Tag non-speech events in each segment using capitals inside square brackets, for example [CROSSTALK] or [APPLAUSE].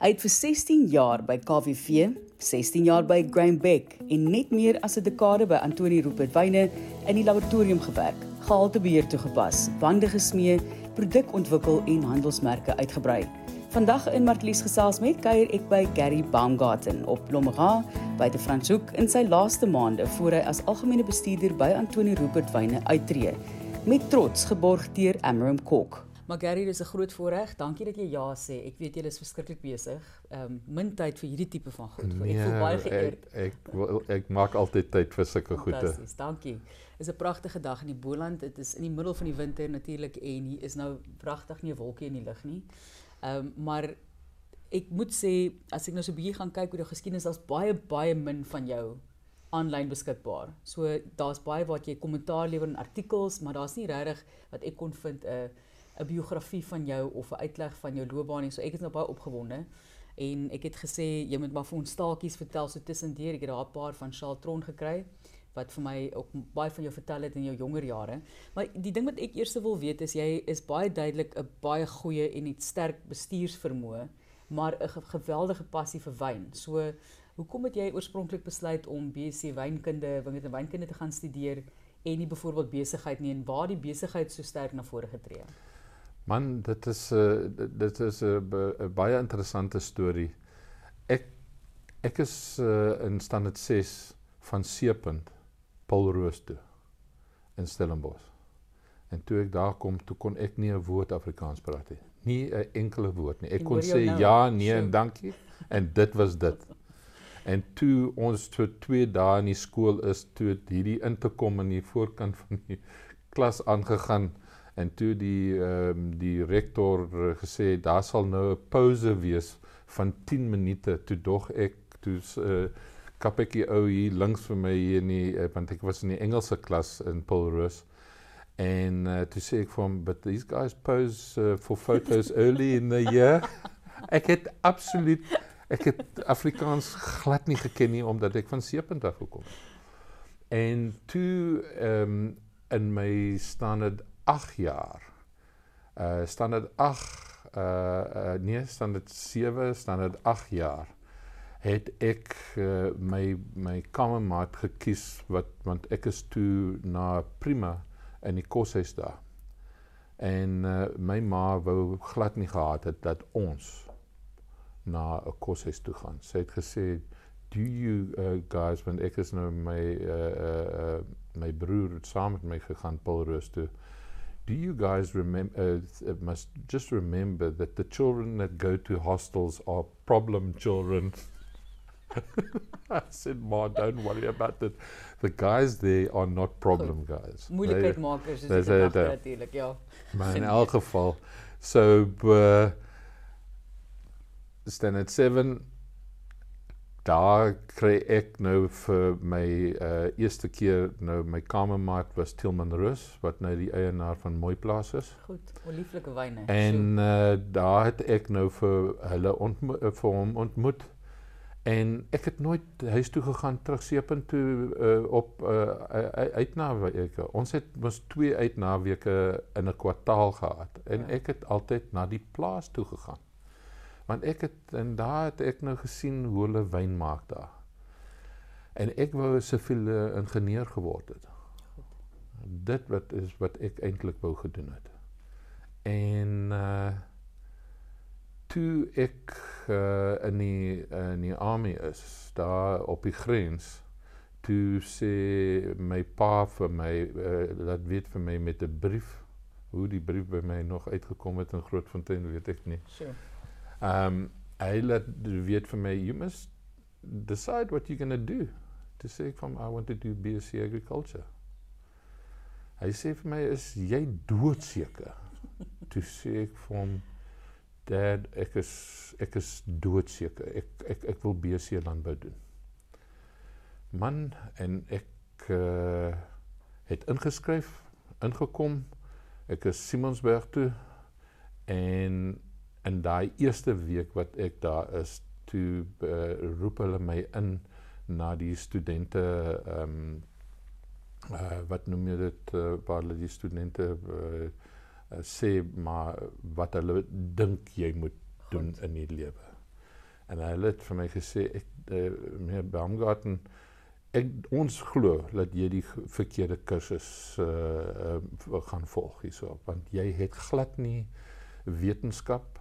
Hy het vir 16 jaar by KWV, 16 jaar by Graham Beck en net meer as 'n dekade by Antonie Rupert Wyne in die laboratorium gewerk, gehaltebeheer toegepas, bande gesmee, produk ontwikkel en handelsmerke uitgebrei. Vandag in Martlies gesels met kuier ek by Gary Baumgarten op Blommera by die Franshoek in sy laaste maande voor hy as algemene bestuurder by Antonie Rupert Wyne uittreë. Met trots geborg deur Amram Kok. Maar Gary, dis 'n groot voorreg. Dankie dat jy ja sê. Ek weet jy is verskriklik besig. Ehm um, min tyd vir hierdie tipe van goed. Nee, ek voel baie geëerd. Ek ek, ek maak altyd tyd vir sulke goede. Fantasties. Dankie. Is 'n pragtige dag in die Boland. Dit is in die middel van die winter natuurlik en hier is nou pragtig nie 'n wolkie in die lug nie. Ehm um, maar ek moet sê as ek nou so 'n bietjie gaan kyk oor die geskiedenis, daar's baie baie min van jou aanlyn beskikbaar. So daar's baie wat jy kommentaar lewer in artikels, maar daar's nie regtig wat ek kon vind 'n uh, 'n biografie van jou of 'n uitleg van jou loopbaan nie. So ek is nou baie opgewonde en ek het gesê jy moet maar vir ons staaltjies vertel so tussendeur. Ek het daar 'n paar van Charles Tron gekry wat vir my ook baie van jou vertel het in jou jonger jare. Maar die ding wat ek eers wil weet is jy is baie duidelik 'n baie goeie en 'n sterk bestuursvermoë, maar 'n geweldige passie vir wyn. So hoekom het jy oorspronklik besluit om BSc wynkunde, wingerd en wynkunde te gaan studeer en nie byvoorbeeld besigheid nie en waar die besigheid so sterk na vore getree het? Man, dit is 'n uh, dit is 'n uh, baie interessante storie. Ek ek is uh, in standaard 6 van Seepunt Paulroos toe in Stellenbosch. En toe ek daar kom, toe kon ek nie 'n woord Afrikaans praat nie. Nie 'n enkele woord nie. Ek kon sê nou? ja, nee en dankie en dit was dit. En toe ons toe twee dae in die skool is, toe hierdie in te kom in die voorkant van die klas aangegaan en toe die ehm um, die rektor uh, gesê daar sal nou 'n pause wees van 10 minute. Toe dog ek toe uh, kapetjie ou hier links vir my hier in die uh, want ek was in die Engelse klas in Paulrus en uh, toe sê ek vir hom but these guys pose uh, for photos [LAUGHS] early in the year. Ek het absoluut ek het Afrikaans glad nie geken nie omdat ek van Seepunt af gekom het. En toe um, in my standaard 8 jaar. Uh standaard 8 uh, uh nee, standaard 7, standaard 8 jaar het ek uh, my my kamermaat gekies wat want ek is toe na Prima in die koshuis daar. En uh, my ma wou glad nie gehad het dat ons na 'n koshuis toe gaan. Sy het gesê, "Do you uh, guys when ek is nou my uh, uh my broer het saam met my gegaan Paul Roos toe." Do you guys remember uh, must just remember that the children that go to hostels are problem children [LAUGHS] I said, Ma, don't worry about it. The guys there are not problem guys. Moeilikheidmakers is dit natuurlik, ja. Maar in elk geval, so uh, standard 7 daar kry ek nou vir my uh eerste keer nou my kamermaat was Tilman Rus wat nou die eienaar van Mooi Plaas is. Goed, olieflike wyne. En uh daar het ek nou vir hulle ontmoet uh, vir hom ontmoet. En ek het nooit huis toe gegaan terug Seepunt toe uh op uh uitnaweke. Ons het mos twee uitnaweke in 'n kwartaal gehad en ja. ek het altyd na die plaas toe gegaan want ek het en daar het ek nou gesien hoe hulle wyn maak daar. En ek wou 'n siviele ingenieur geword het. Dit wat is wat ek eintlik wou gedoen het. En uh toe ek uh, in die uh, in die army is, daar op die grens, toe sê my pa vir my uh, laat weet vir my met 'n brief hoe die brief by my nog uitgekom het in Grootfontein, weet ek nie. Sure. Um hy laat weet vir my you must decide what you're going to do. To sê van I want to do BSc agriculture. Hy sê vir my is jy doodseker? Toe sê ek vir hom dad ek is ek is doodseker. Ek ek ek wil BSc landbou doen. Man en ek uh, het ingeskryf, ingekom. Ek is Simonsberg toe en in daai eerste week wat ek daar is, toe uh, roep hulle my in na die studente ehm um, uh, wat noem jy dit uh, waar hulle die studente uh, uh, sê maar wat hulle dink jy moet doen Goed. in die lewe. En hy het vir my gesê ek uh, meneer Baumgarten ek ons glo dat jy die verkeerde kursus uh, uh gaan volg hierso want jy het glad nie wetenskap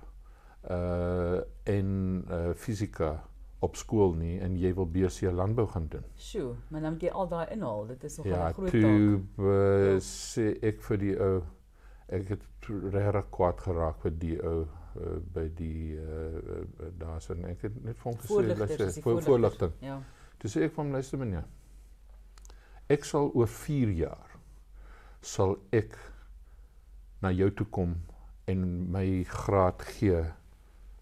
uh en uh fisika op skool nie en jy wil BC landbou gaan doen. Sjoe, maar dan moet jy al daai inhaal. Dit is nogal 'n Ja, groot toe taak. uh, sê ek vir die ou ek het regtig kwaad geraak vir die ou uh, by die uh, uh, daar's en ek het net vir hom gesê luister voor, voorligting. Ja. Toe sê ek vir hom luister meneer. Ek sal oor 4 jaar sal ek na jou toe kom en my graad gee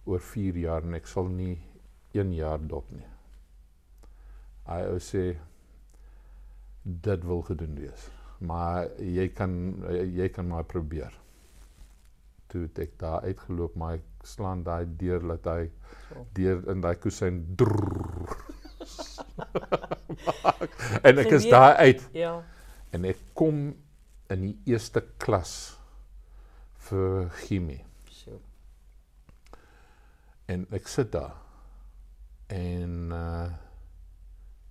oor 4 jaar en ek sal nie 1 jaar dop nie. Hy ou sê dit wil gedoen wees. Maar jy kan jy kan maar probeer. Toe ek daar uitgeloop maar ek slaan daai deur laat hy deur in daai kusyn drrrr. en ek is daar uit Ja. en ek kom in die eerste klas vir chemie. En ek sit daar en uh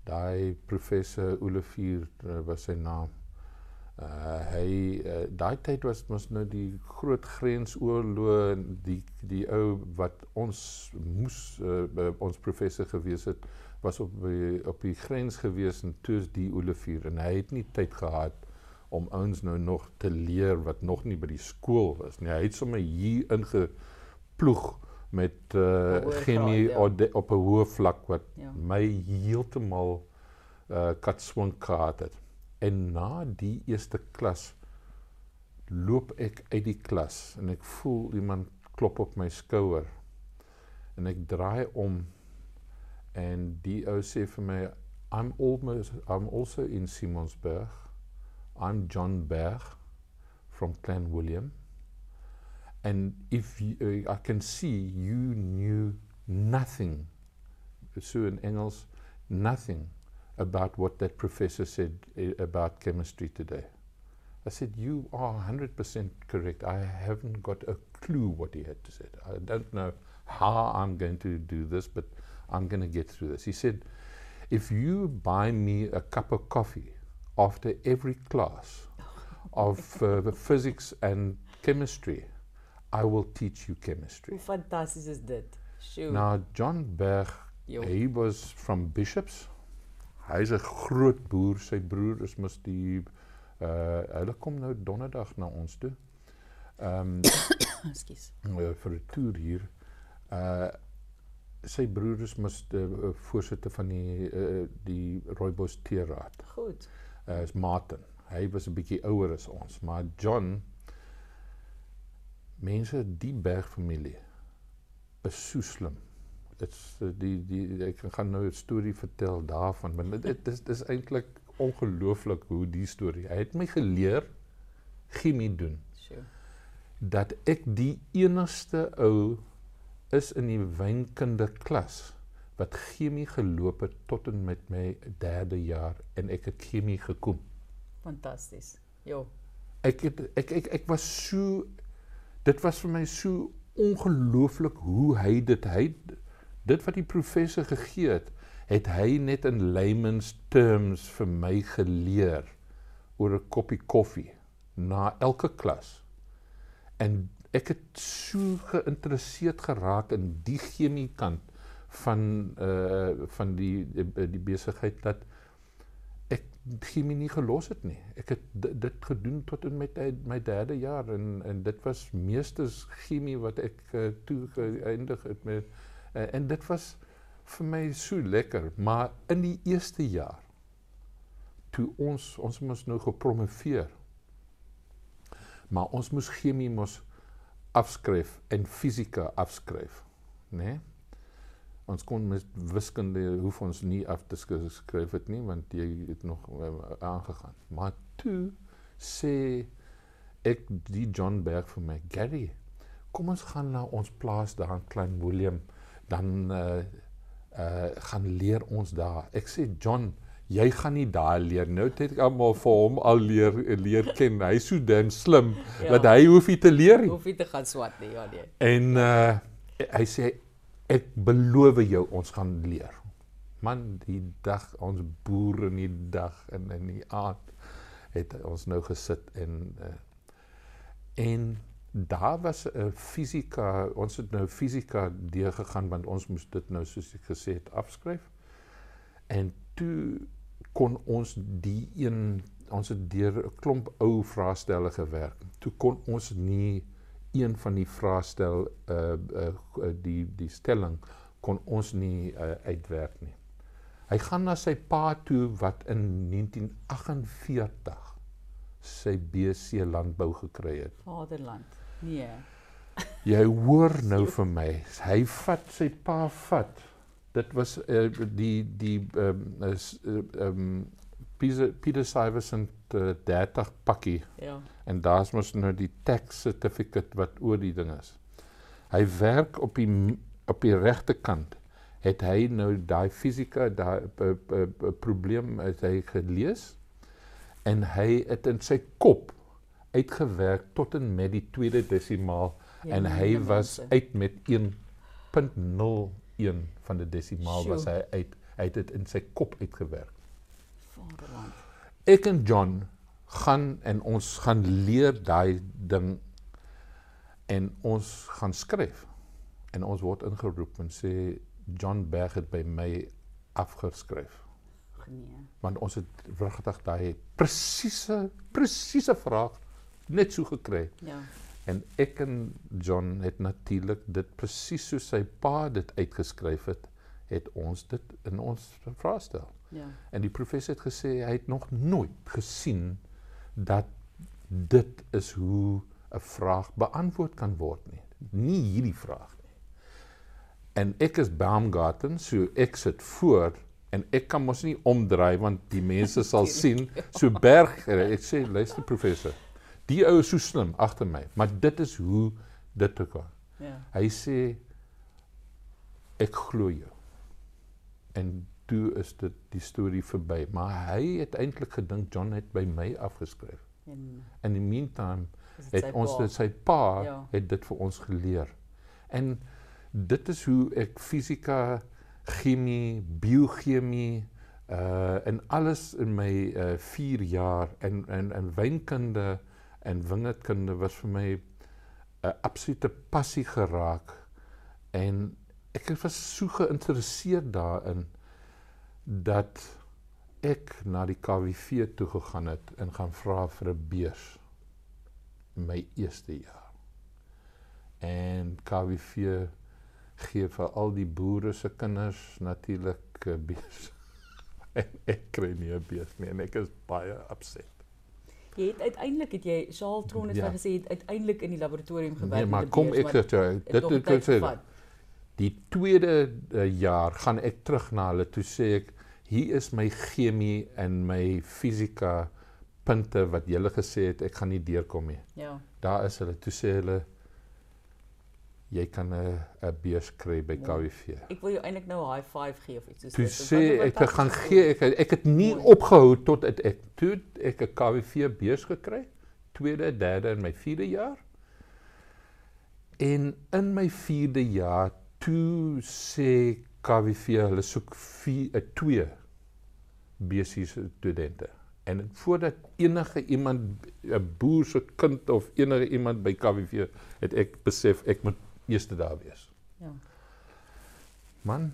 daai professor Olivier uh, was sy naam. Uh hy uh, daai tyd was mos nou die groot grensoorlog en die die ou wat ons moes uh, ons professor gewees het was op die, op die grens gewees en toe is die Olivier en hy het nie tyd gehad om ouens nou nog te leer wat nog nie by die skool was nie. Hy het sommer hier ingeploeg met uh chemie graad, ja. op, op 'n hoë vlak wat Ja. my heeltemal uh katswink gehad het. En na die eerste klas loop ek uit die klas en ek voel iemand klop op my skouer. En ek draai om en die ou sê vir my I'm almost I'm also in Simonsburg. I'm John Berg from Clan William. And if you, uh, I can see you knew nothing, Sue in Engels, nothing about what that professor said uh, about chemistry today. I said, You are 100% correct. I haven't got a clue what he had to say. I don't know how I'm going to do this, but I'm going to get through this. He said, If you buy me a cup of coffee after every class of uh, physics and chemistry, I will teach you chemistry. Hoe fantasties is dit? Sjoe. Now, John Berg, Jo. he was from Bishops. Hy's 'n groot boer. Sy broer is mos die uh hulle kom nou donderdag na ons toe. Ehm [COUGHS] Ekskuus. um, vir 'n toer hier. Uh sy broer is mos die uh, voorsitter van die uh, die Rooibos Teeraad. Goed. Uh, is Martin. Hy was 'n bietjie ouer as ons, maar John mense die Bergfamilie is so slim. Dit's uh, die die ek gaan nou 'n storie vertel daarvan, maar dit dit is dis eintlik ongelooflik hoe die storie. Hy het my geleer chemie doen Sjoe. dat ek die enigste ou is in die wynkunde klas wat chemie geloop het tot en met my 3de jaar en ek het chemie gekom. Fantasties. Jo. Ek het ek ek ek was so dit was vir my so ongelooflik hoe hy dit hy dit wat die professor gegee het, het hy net in layman's terms vir my geleer oor 'n koppie koffie na elke klas. En ek het so geïnteresseerd geraak in die chemie kant van uh van die die, die besigheid dat ek chemie nie gelos het nie. Ek het dit, gedoen tot in my my derde jaar en en dit was meesters chemie wat ek uh, toe geëindig het met uh, en dit was vir my so lekker, maar in die eerste jaar toe ons ons moes nou gepromoveer. Maar ons moes chemie mos afskryf en fisika afskryf, né? Nee? Ons kon met wiskunde hoef ons nie af te skryf het nie want jy het nog uh, aangegaan. Maar toe sê ek die John Berg vir my, Gary, kom ons gaan na ons plaas daar in Klein Willem, dan uh uh gaan leer ons daar. Ek sê John, jy gaan nie daar leer. Nou het ek almal vir hom al leer leer ken. Hy's so dan slim Ja. dat hy hoef nie te leer nie. Hoef nie te gaan swat nie, ja nee. En uh hy sê ek beloof jou ons gaan leer. Man, die dag ons boere in die dag en in die aand het ons nou gesit en uh, en daar was 'n fisika, ons het nou fisika deur gegaan want ons moes dit nou soos ek gesê het afskryf. En toe kon ons die een ons het deur 'n klomp ou vraestelle gewerk. Toe kon ons nie een van die vraestel uh, uh die die stelling kon ons nie uh, uitwerk nie. Hy gaan na sy pa toe wat in 1948 sy BC landbou gekry het. Vaderland. Nee. [LAUGHS] Jy hoor nou vir my. Hy vat sy pa vat. Dit was uh, die die ehm um, is ehm um, Peter Peter Syverson uh, 30 pakkie. Ja. En daar's mos nou die tax certificate wat oor die ding is. Hy werk op die op die regte kant. Het hy nou daai fisika daai probleem het hy gelees en hy het in sy kop uitgewerk tot en met die tweede desimaal ja, en hy was mense. uit met 1.01 van die desimaal Sjoe. was hy uit hy het dit in sy kop uitgewerk. Vaderland. Ek en John gaan en ons gaan leer daai ding en ons gaan skryf. En ons word ingeroep en sê John Berg het by my afgeskryf. Nee. Want ons het vrugtig daai presiese presiese vraag net so gekry. Ja. En ek en John het natuurlik dit presies so sy pa dit uitgeskryf het, het ons dit in ons vraestel. Ja. En die professor het gesê hy het nog nooit gesien dat dit is hoe 'n vraag beantwoord kan word nie. Nie hierdie vraag nie. En ek is Baumgarten, so ek sit voor en ek kan mos nie omdraai want die mense [LAUGHS] sal sien so berg ek sê luister professor Die ou is so slim agter my, maar dit is hoe dit te kan. Ja. Hy sê ek glo jou. En toe is dit die storie verby, maar hy het eintlik gedink John het by my afgeskryf. In die meantime het ons dit sy pa ja. het dit vir ons geleer. En dit is hoe ek fisika, chemie, biochemie uh en alles in my uh 4 jaar en en en wynkunde en wingerdkunde was vir my 'n absolute passie geraak en ek was so geïnteresseerd daarin dat ek na die KWV toe gegaan het en gaan vra vir 'n beurs my eerste jaar. En KWV gee vir al die boere se kinders natuurlik 'n beurs. [LAUGHS] en ek kry nie 'n beurs nie en ek is baie upset. Jy het uiteindelik het jy Charles Tron het ja. gesê het uiteindelik in die laboratorium gewerk. Nee, maar kom ek sê dit dit dit sê die tweede uh, jaar gaan ek terug na hulle toe sê ek hier is my chemie en my fisika punte wat julle gesê het ek gaan nie deurkom nie. Ja. Daar is hulle toe sê hulle jy kan 'n 'n beurs kry by KWV. Ek wil jou eintlik nou 'n high five gee of iets soos dit. Toe sê ek ek gaan gee ek ek het nie Mooi. opgehou tot het, ek toe ek 'n KWV beurs gekry, tweede, derde en my vierde jaar. En in my vierde jaar toe sê KWV hulle soek 4 'n 2 besiese studente. En voordat enige iemand 'n boer se kind of enige iemand by KWV het ek besef ek moet eerste daar wees. Ja. Man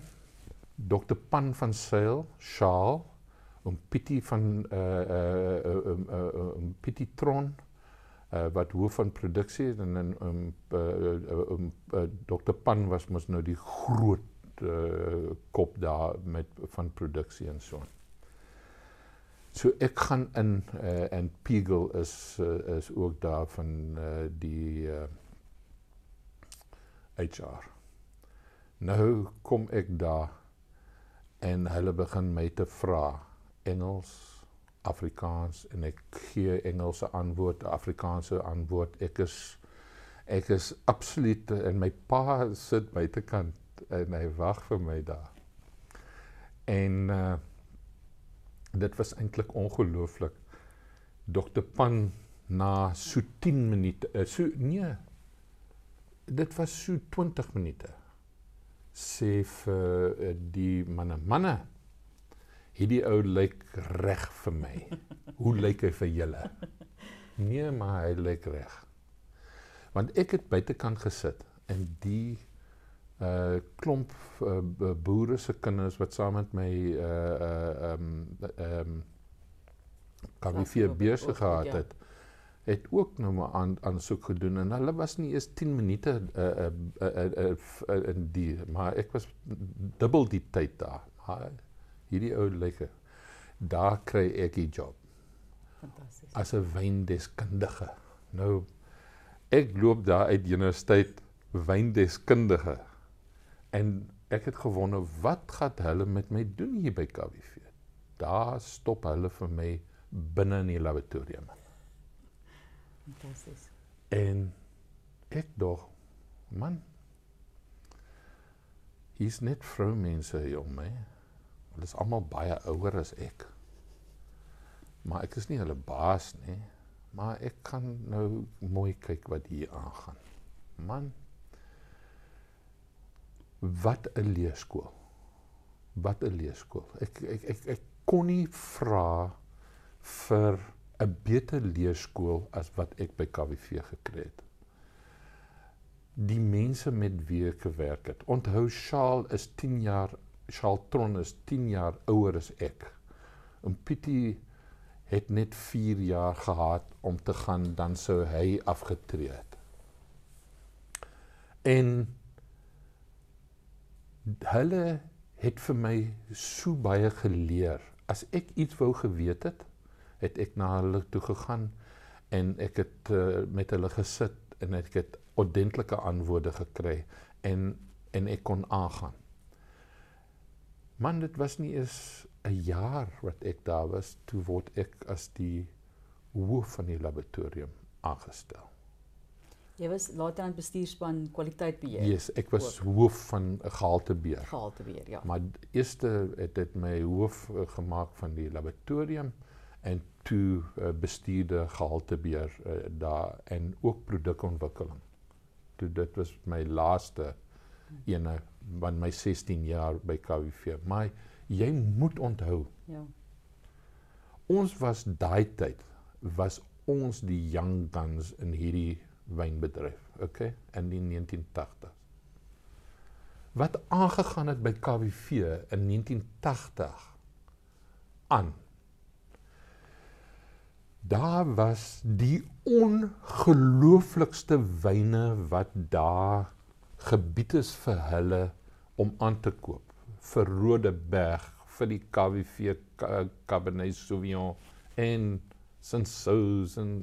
Dr. Pan van Sail, Shaal, om Pietie van uh uh um uh, um Pietie Tron uh wat hoof van produksie en en um uh um uh, Dr. Pan was mos nou die groot uh kop daar met van produksie en so. So ek gaan in uh en Pegel is uh, is ook daar van uh die uh HR. Nou kom ek daar en hulle begin my te vra Engels, Afrikaans en ek gee Engelse antwoord, Afrikaanse antwoord. Ek is ek is absoluut en my pa sit buitekant en hy wag vir my daar. En uh dit was eintlik ongelooflik. Dr. Pan na so 10 minute, uh, so nee, dit was so 20 minute sê vir uh, die manne, manne, hierdie ou lyk reg vir my. Hoe lyk hy vir julle? Nee, maar hy lyk reg. Want ek het buitekant gesit en die uh klomp uh, boere se kinders wat saam met my uh uh um um KWV besig gehad ja. het het ook nou maar aan aansoek gedoen en hulle was nie eers 10 minute uh uh uh, uh in die maar ek was dubbel die tyd daar. Maar hierdie ou lyke daar kry ek 'n job. Fantasties. As 'n wyndeskundige. Nou ek loop daar uit universiteit wyndeskundige en ek het gewonder wat gaan hulle met my doen hier by KWV. Daar stop hulle vir my binne in die laboratorium. Fantasties. En ek dog man hier's net vroumense hier om my. Hulle is almal baie ouer as ek. Maar ek is nie hulle baas nie. Maar ek kan nou mooi kyk wat hier aangaan. Man. Wat 'n leerskool. Wat 'n leerskool. Ek ek ek ek kon nie vra vir 'n beter leerskool as wat ek by KWV gekry het. Die mense met wie ek gewerk het. Onthou Shaal is 10 jaar Charlton is 10 jaar ouer as ek. En Pietie het net 4 jaar gehad om te gaan dan sou hy afgetree het. En hulle het vir my so baie geleer. As ek iets wou geweet het, het ek na hulle toe gegaan en ek het uh, met hulle gesit en ek het ordentlike antwoorde gekry en en ek kon aangaan. Man, dit was nie eens 'n jaar wat ek daar was toe word ek as die hoof van die laboratorium aangestel. Jy was later aan bestuurspan kwaliteitbeheer. Ja, yes, ek was ook. hoof van gehaltebeheer. Gehaltebeheer, ja. Maar eers het dit my hoof uh, gemaak van die laboratorium en toe uh, bestuurde gehaltebeheer uh, daar en ook produkontwikkeling. Toe dit was my laaste ene van my 16 jaar by KWV. Maar jy moet onthou. Ja. Ons was daai tyd was ons die young guns in hierdie wynbedryf, okay? In die 1980s. Wat aangegaan het by KWV in 1980 aan Daar was die ongelooflikste wyne wat daar gebied is vir hulle om aan te koop vir Rodeberg vir die KWV Cabernet Sauvignon en Sansos en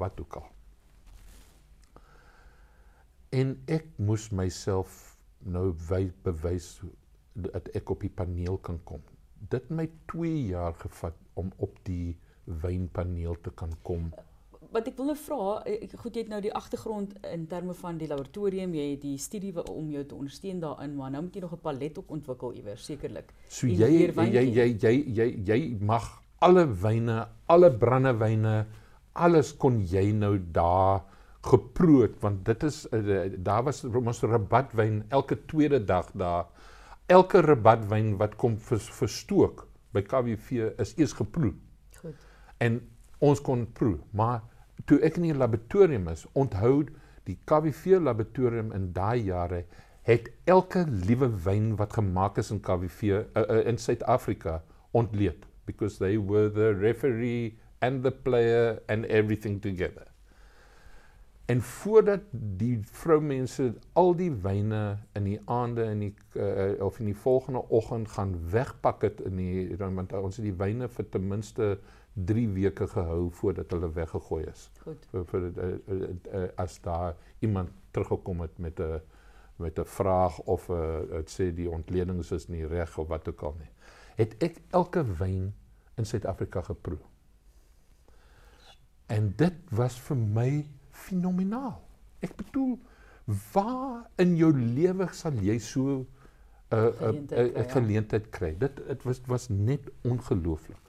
wat ook al. En ek moes myself nou bewys dat ek op die paneel kan kom. Dit my 2 jaar gevat om op die wynpaneel te kan kom wat ek wil nou vra, eh, goed jy het nou die agtergrond in terme van die laboratorium, jy het die studie om jou te ondersteun daarin, maar nou moet jy nog 'n palet ook ontwikkel iewers sekerlik. So jy jy, jy jy jy jy jy mag alle wyne, alle brandewyne, alles kon jy nou daar geproe het want dit is uh, daar was ons rabatwyn elke tweede dag daar. Elke rabatwyn wat kom vers, verstook by KWV is eers geproe. Goed. En ons kon proe, maar toe ek in die laboratorium is, onthou die KWV laboratorium in daai jare het elke liewe wyn wat gemaak is in KWV uh, uh, in Suid-Afrika ontleed because they were the referee and the player and everything together. En voordat die vroumense al die wyne in die aande in die uh, of in die volgende oggend gaan wegpak het in die want ons het die wyne vir ten minste 3 weke gehou voordat hulle weggegooi is. Goed. Vir, vir uh, uh, uh, as daar iemand teruggekom het met 'n met 'n vraag of 'n uh, dit sê die ontledings is nie reg of wat ook al nie. Het ek elke wyn in Suid-Afrika geproe. En dit was vir my fenomenaal. Ek bedoel waar in jou lewe sal jy so 'n uh, 'n uh, uh, geleentheid kry? Dit dit was was net ongelooflik.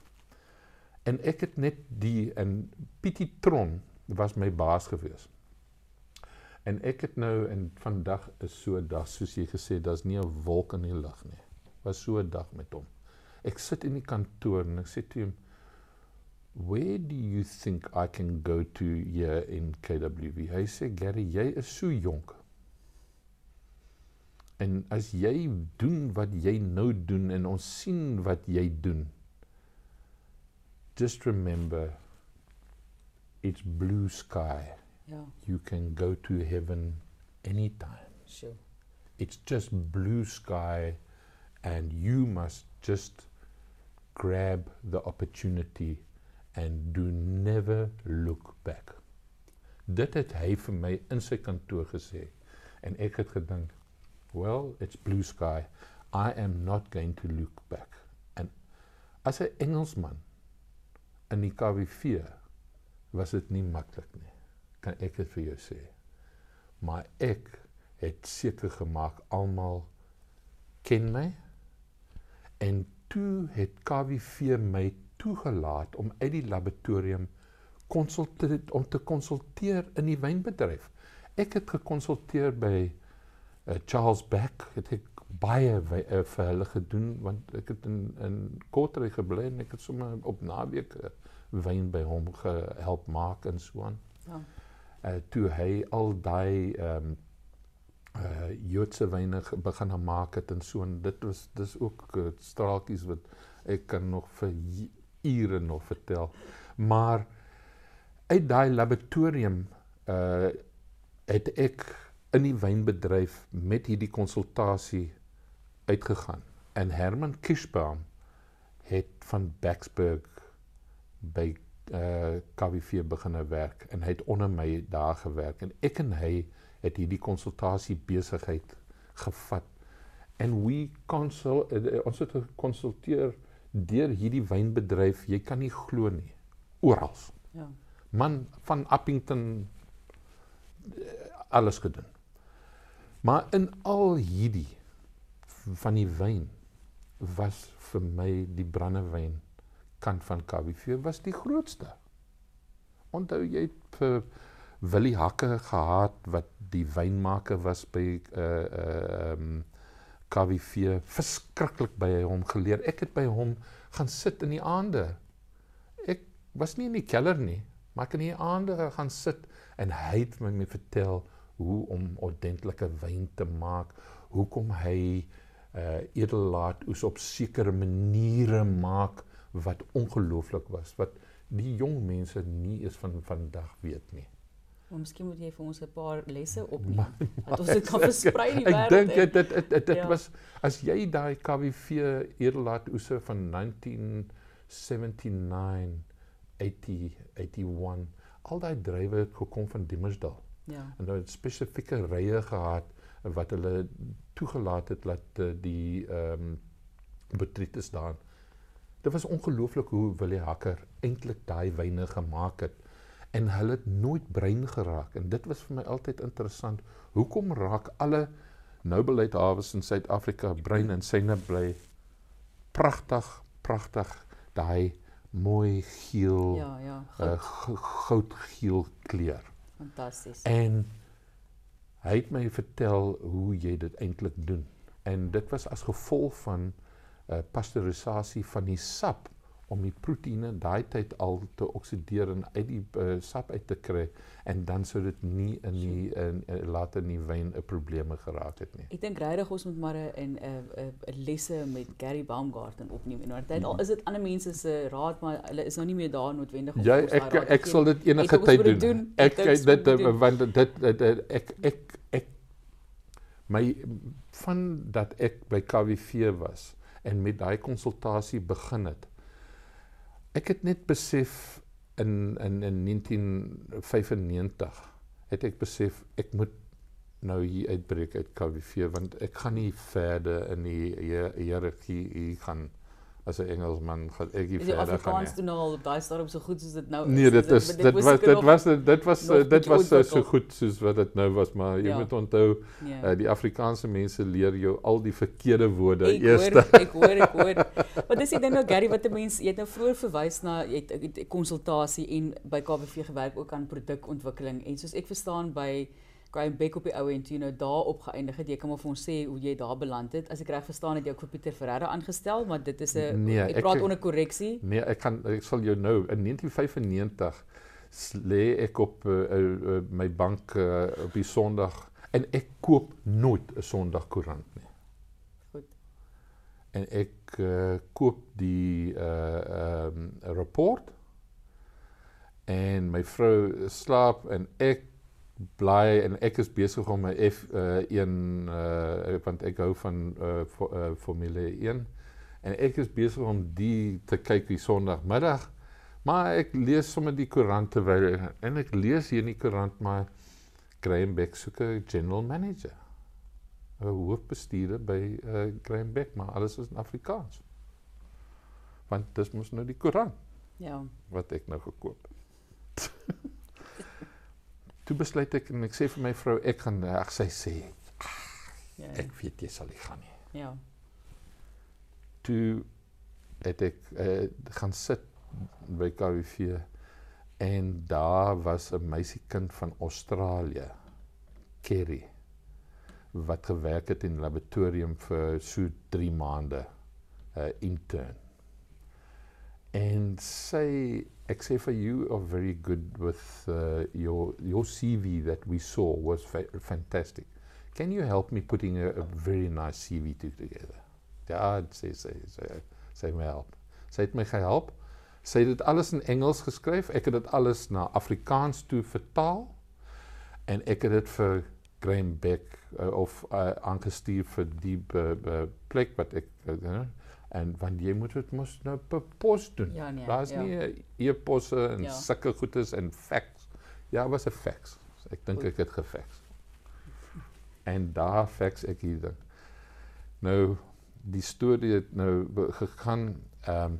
En ek het net die in Pietie Tron was my baas gewees. En ek het nou en vandag is so 'n dag soos jy gesê daar's nie 'n wolk in die lug nie. Was so 'n dag met hom. Ek sit in die kantoor en ek sê toe hom Where do you think I can go to here in KWV? Hy sê Gary, jy is so jonk. En as jy doen wat jy nou doen en ons sien wat jy doen. Just remember it's blue sky. Ja, You can go to heaven anytime. sure. It's just blue sky and you must just grab the opportunity and do never look back. Dit het hy vir my in sy kantoor gesê en ek het gedink, well, it's blue sky. I am not going to look back. En as 'n Engelsman in die KWV was dit nie maklik nie. Kan ek dit vir jou sê? Maar ek het seker gemaak almal ken my en toe het KWV my toegelaat om uit die laboratorium konsulteer om te konsulteer in die wynbedryf. Ek het gekonsulteer by uh, Charles Beck, het ek baie wy, uh, vir hulle gedoen want ek het in in Kortrijk gebly en ek het sommer op naweke wyn by hom gehelp maak en so aan. Ja. Uh toe hy al daai ehm um, uh Joodse wyne begin maak het en so en dit was dis ook uh, straaltjies wat ek kan nog vir ure nog vertel. Maar uit daai laboratorium uh het ek in die wynbedryf met hierdie konsultasie uitgegaan. En Herman Kirschbaum het van Baxburg by uh KWV begine werk en hy het onder my daar gewerk en ek en hy het hierdie konsultasie besigheid gevat. En we consul uh, ons het gekonsulteer deur hierdie wynbedryf, jy kan nie glo nie. Oral. Ja. Man van Appington eh, alles gedoen. Maar in al hierdie van die wyn was vir my die brandewyn kant van KWV was die grootste. Onthou jy het vir Willie Hakke gehad wat die wynmaker was by uh uh um KWV verskriklik by hom geleer. Ek het by hom gaan sit in die aande. Ek was nie in die keller nie, maar ek in die aande gaan sit en hy het my mee vertel hoe om ordentlike wyn te maak, hoekom hy uh edellaat oes op sekere maniere maak wat ongelooflik was wat die jong mense nie eens van vandag weet nie. Maar miskien moet jy vir ons 'n paar lesse [LAUGHS] opneem dat ons dit kan [LAUGHS] versprei in die Ek wêreld. dink en- dit dit dit dit, Ja. was as jy daai KWV edellaat oese van 1979 80 81 al daai drywe het gekom van Dimmersdal Ja. en hulle het spesifieke rye gehad wat hulle toegelaat het dat uh, die ehm um, Botrytis staan. Dit was ongelooflik hoe Willie Hakker eintlik daai wyne gemaak het en hulle het nooit bruin geraak en dit was vir my altyd interessant. Hoekom raak alle Noble hawes in Suid-Afrika bruin en syne bly pragtig, pragtig daai mooi geel Ja, ja. uh, Goed, goudgeel kleur. fantasties. En hy het my vertel hoe jy dit eintlik doen. En dit was as gevolg van uh, pasteurisasie van die sap om die proteïene daai tyd al te oksideer en uit die uh, sap uit te kry en dan sou dit nie in die in, in later in die wyn 'n probleme geraak het nie. Ek dink regtig ons moet maar 'n 'n lesse met Gary Baumgarten opneem. En inderdaad al is dit ander mense se raad, maar hulle is nou nie meer daar noodwendig om Ja, ons ek raad te ek gee sal dit enige Ek tyd doen. doen. Ek Ek dit moet dit doen. want dit dit, dit, dit ek ek ek my van dat ek by KWV was en met daai konsultasie begin het. Ek het net besef in in in 1995 het ek besef ek moet nou hier uitbreek uit KWV want ek gaan nie verder in die hier- hiërargie hier gaan as 'n Engelsman gaan ek nie Is die verder gaan nie. Afrikaans doen nou al op daai stadium so goed soos dit nou Nee, dit is Dit- dit was dit was dit was dit was so ontwikkel. goed soos wat dit nou was, maar jy Ja. moet onthou Nee. uh, die Afrikaanse mense leer jou al die verkeerde woorde Ek eers. hoor, ek hoor, ek hoor. Want dis ek dink nou Gary wat 'n mens jy het nou vroeër verwys na jy het- konsultasie en by KBV gewerk ook aan produkontwikkeling en soos ek verstaan by Graham Beck op die ou en toe jy nou daar opgeëindig het. Jy kan maar vir ons sê hoe jy daar beland het. As ek reg verstaan het jy ook vir Pieter Ferreira aangestel, maar dit is 'n Nee, ek ek- praat onder korreksie. Nee, ek kan ek sal jou nou in 1995 s- lê ek op uh, uh, my bank uh, op die Sondag en ek koop nooit 'n Sondagkoerant nie. Goed. En ek uh, koop die uh ehm um, rapport en my vrou slaap en ek bly en ek is besig om my F1 uh want ek hou van uh, fo, uh Formule 1 en ek is besig om die te kyk die Sondagmiddag maar ek lees sommer die koerant terwyl en ek lees hier in die koerant maar Graham Beck soek 'n general manager 'n hoofbestuurder by uh, Graham Beck maar alles is in Afrikaans want dis mos nou die koerant Ja. wat ek nou gekoop het. [LAUGHS] Toe besluit ek en ek sê vir my vrou ek gaan ag sy sê Ja. ek weet jy sal nie gaan nie. Ja. Toe het ek uh, gaan sit by KWV en daar was 'n meisiekind van Australië, Kerry, wat gewerk het in laboratorium vir so 3 maande, 'n uh, intern. En sy ek sê vir you are very good with uh, your your CV that we saw was fa fantastic. Can you help me putting a, a very nice CV to together? Ja, sê sy sy sy my help. Sy het my gehelp. Sy het dit alles in Engels geskryf. Ek het dit alles na Afrikaans toe vertaal en ek het dit vir Graham Beck uh, of uh, aangestuur vir die be, be plek wat ek uh, en want jy moet dit mos nou per pos doen. Ja nee. Daar's ja. nie 'n e-posse en Ja. sulke goedes en fax. Ja, was 'n fax. Ek dink ek het gefax. En daar fax ek hier ding. Nou die storie het nou gegaan ehm um,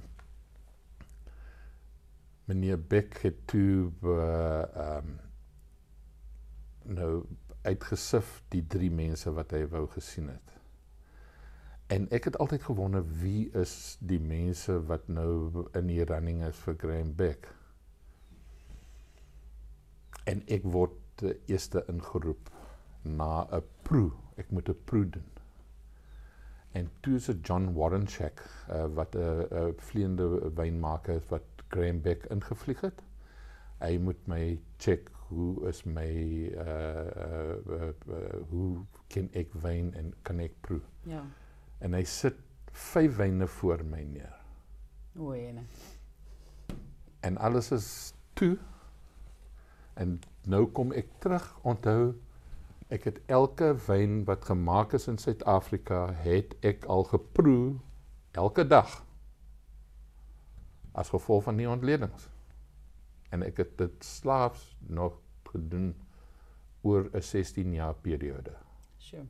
meneer Beck het toe ehm um, nou uitgesif die drie mense wat hy wou gesien het. En ek het altyd gewonder wie is die mense wat nou in die running is vir Graham Beck. En ek word eerste ingeroep na 'n proe. Ek moet 'n proe doen. En toe is dit John Warrenchek uh, wat 'n 'n vleiende wynmaker is wat Graham Beck ingevlieg het. Hy moet my check hoe is my uh, uh, uh, uh hoe ken ek wyn en kan ek proe. Ja. En hy sit vyf wyne voor my neer. O, ene. En alles is toe. En nou kom ek terug. Onthou ek het elke wyn wat gemaak is in Suid-Afrika het ek al geproe elke dag. As gevolg van die ontledings. En ek het dit slaafs nog gedoen oor 'n 16 jaar periode. Sure.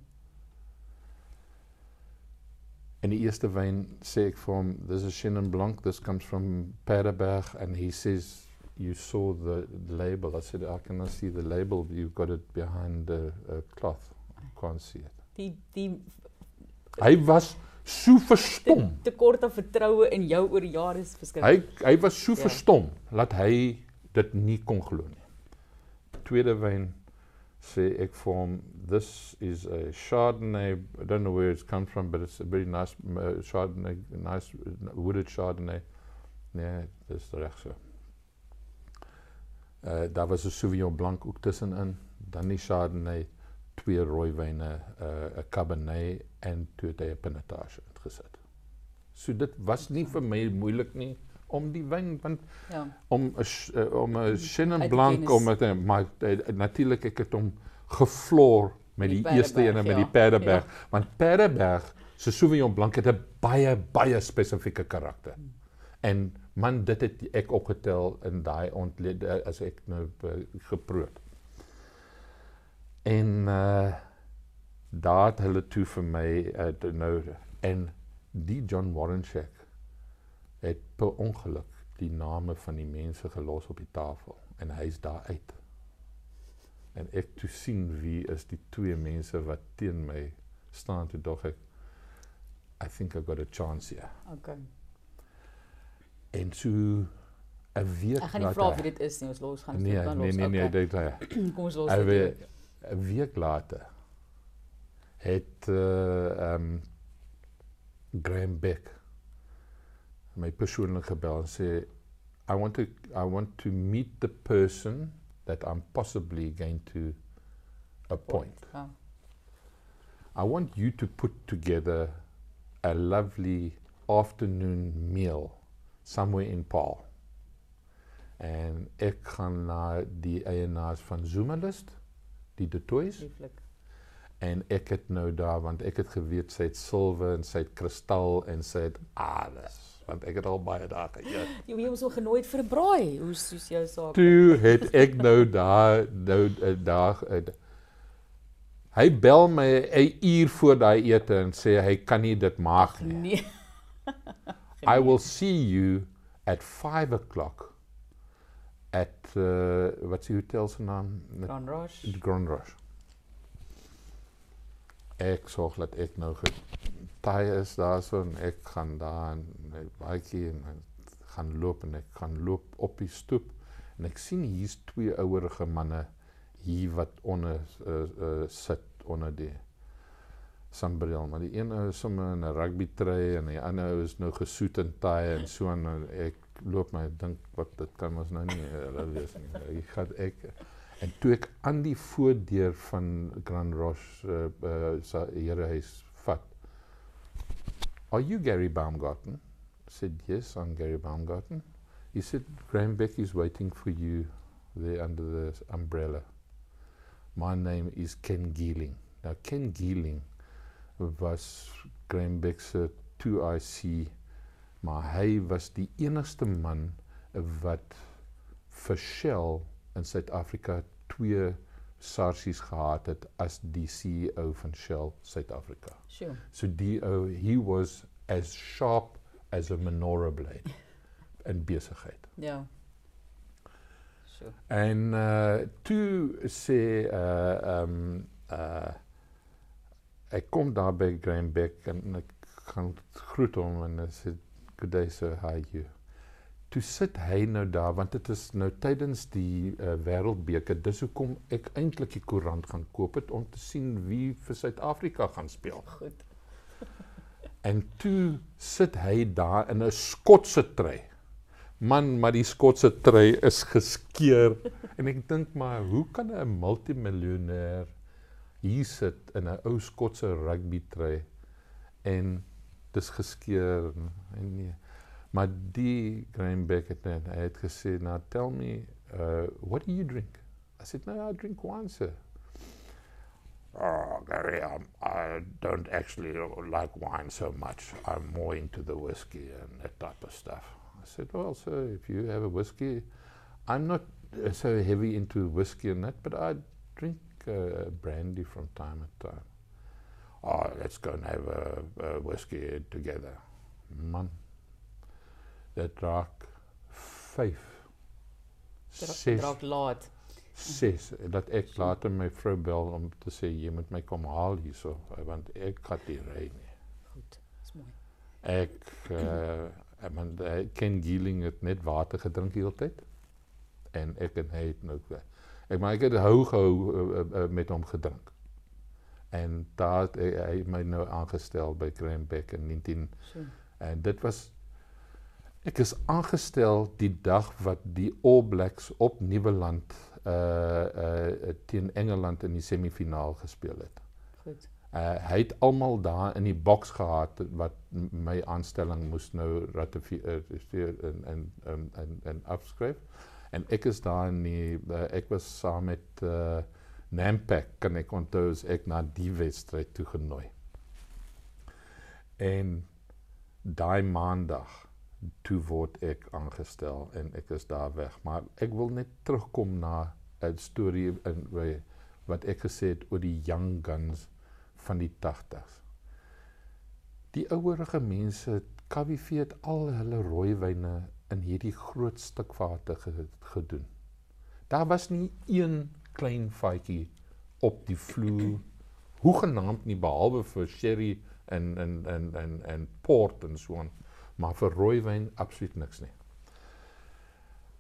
En die eerste wyn sê ek vir hom, this is Chenin Blanc, this comes from Paderberg and he says you saw the label. I said I cannot see the label. You've got it behind the uh, cloth. I can't see it. Die die Hy was so verstom. tekort aan vertroue in jou oor jare is Hy verskriklik. hy was so Ja. verstom dat hy dit nie kon glo nie. Tweede wyn sê ek vir hom this is a Chardonnay. I don't know where it's come from but it's a very nice uh, Chardonnay, nice wooded Chardonnay. Nee, dis reg so. Uh daar was 'n Sauvignon Blanc ook tussenin, dan die Chardonnay, twee rooiwyne, uh 'n Cabernet en toe het hy 'n pinotage ingesit. So dit was nie vir my moeilik nie om die wyn want Ja. om 'n uh, om 'n Chenin Blanc om met 'n maar uh, natuurlik ek het hom gevloor met Die die, eerste Paardeberg, ene met ja. die Paderberg want Paderberg se Sauvignon Blanc het 'n baie baie spesifieke karakter. En man dit het ek opgetel in daai ontlede as ek nou uh, geproe het. En uh daar het hulle toe vir my uh, nou en die John Warrenchek het per ongeluk die name van die mense gelos op die tafel en hy's daar uit. En ek toe sien wie is die twee mense wat teen my staan toe dog ek I think I got a chance here. Okay. En so 'n week Ek gaan nie vra wie dit is nie. Ons los gaan Nee, dan nee, los. nee, nee, okay. dit hy. [CLEARS THROAT] Kom ons los dit. 'n week later het uh um Graham Beck my persoonlik gebel en sê I want to I want to meet the person that I'm possibly going to appoint. Ja. I want you to put together a lovely afternoon meal somewhere in Paul. En ek gaan na die eienaars van Zoomalist, die De Toys, Lieflik. en ek het nou daar want ek het geweet sy het silwer en sy het kristal en sy het alles want ek het al baie daar geëet. [LAUGHS] Jy het ons so genooi vir 'n braai. Hoe soos jou saak. Toe het ek nou daar nou 'n dag uh, hy bel my 'n uur voor daai ete en sê hy kan nie dit maak nie. Nee. [LAUGHS] I will see you at 5 o'clock at uh, wat se hotel se naam? Grand Rush. Grand Rush. Ek sorg dat ek nou getaai is daarso en ek gaan daar en my baadjie en gaan loop en ek gaan loop op die stoep en ek sien hier's twee ouerige manne hier wat onder uh, uh, sit onder die sambreel maar die een ou is sommer in 'n rugby trui en die ander ou is nou gesoet en taai en so en ek loop my dink wat dit kan ons nou nie hulle wees nie. Ek gaan ek en toe ek aan die voordeur van Grand Roche uh, uh, sa herehuis. Are you Gary Baumgarten? I said yes, I'm Gary Baumgarten. He said Graham Beck is waiting for you there under the umbrella. My name is Ken Geeling. Now Ken Geeling was Graham Beck se 2IC maar hy was die enigste man wat vir Shell in Suid-Afrika twee sarsies gehad het as die CEO van Shell Suid-Afrika. Sjoe. So die ou he was as sharp as a menorah blade in besigheid. Ja. Sjoe. En uh toe sê uh um uh ek kom daar by Graham Beck en ek gaan groet hom en hy sê good day sir how are you toe sit hy nou daar want dit is nou tydens die uh, wêreldbeker. Dis hoekom ek eintlik die koerant gaan koop het om te sien wie vir Suid-Afrika gaan speel. Goed. [LAUGHS] en toe sit hy daar in 'n Skotse trui. Man maar die Skotse trui is geskeur. [LAUGHS] En ek dink maar hoe kan 'n multimiljonair hier sit in 'n ou Skotse rugby trui en dis geskeur? En, en nee. Maar die Graham Beck het net hy het gesê, "Now tell me, uh what do you drink?" I said, "No, I drink wine, sir." Oh, Gary, I'm, I don't actually like wine so much. I'm more into the whiskey and that type of stuff. I said, "Well, sir, if you have a whiskey, I'm not uh, so heavy into whiskey and that, but I drink uh, brandy from time to time." Oh, let's go and have a, a whiskey together. Man, dit raak 5 6 Draak laat. 6 dat ek later my vrou bel om te sê jy moet my kom haal hierso want ek gaan nie ry nie. Goed. Dis mooi. Ek uh ek man ek ken Geeling het net water gedrink die hele tyd en ek en hy het nou ek maar ek het hou gehou uh, uh, met hom gedrink. En daar hy, hy my nou aangestel by Graham Beck in 19 Sjoe. En dit was ek is aangestel die dag wat die All Blacks op Nieuweland uh uh teen Engeland in die semifinaal gespeel het. Goed. Uh hy het almal daar in die boks gehad wat my aanstelling moes nou ratifieer en en en en, en afskryf. En ek is daar in die uh, ek was saam met uh Nampak kan ek onthou as ek na die wedstryd toe genooi. En daai maandag toe word ek aangestel en ek is daar weg. Maar ek wil net terugkom na 'n storie in wat ek gesê het oor die young guns van die 80s. Die ouerige mense, KWV het al hulle rooiwyne in hierdie groot stuk vate ge- gedoen. Daar was nie een klein vatjie op die vloer hoegenaamd nie behalwe vir sherry en en en en en port en so aan, maar vir rooiwyn absoluut niks nie.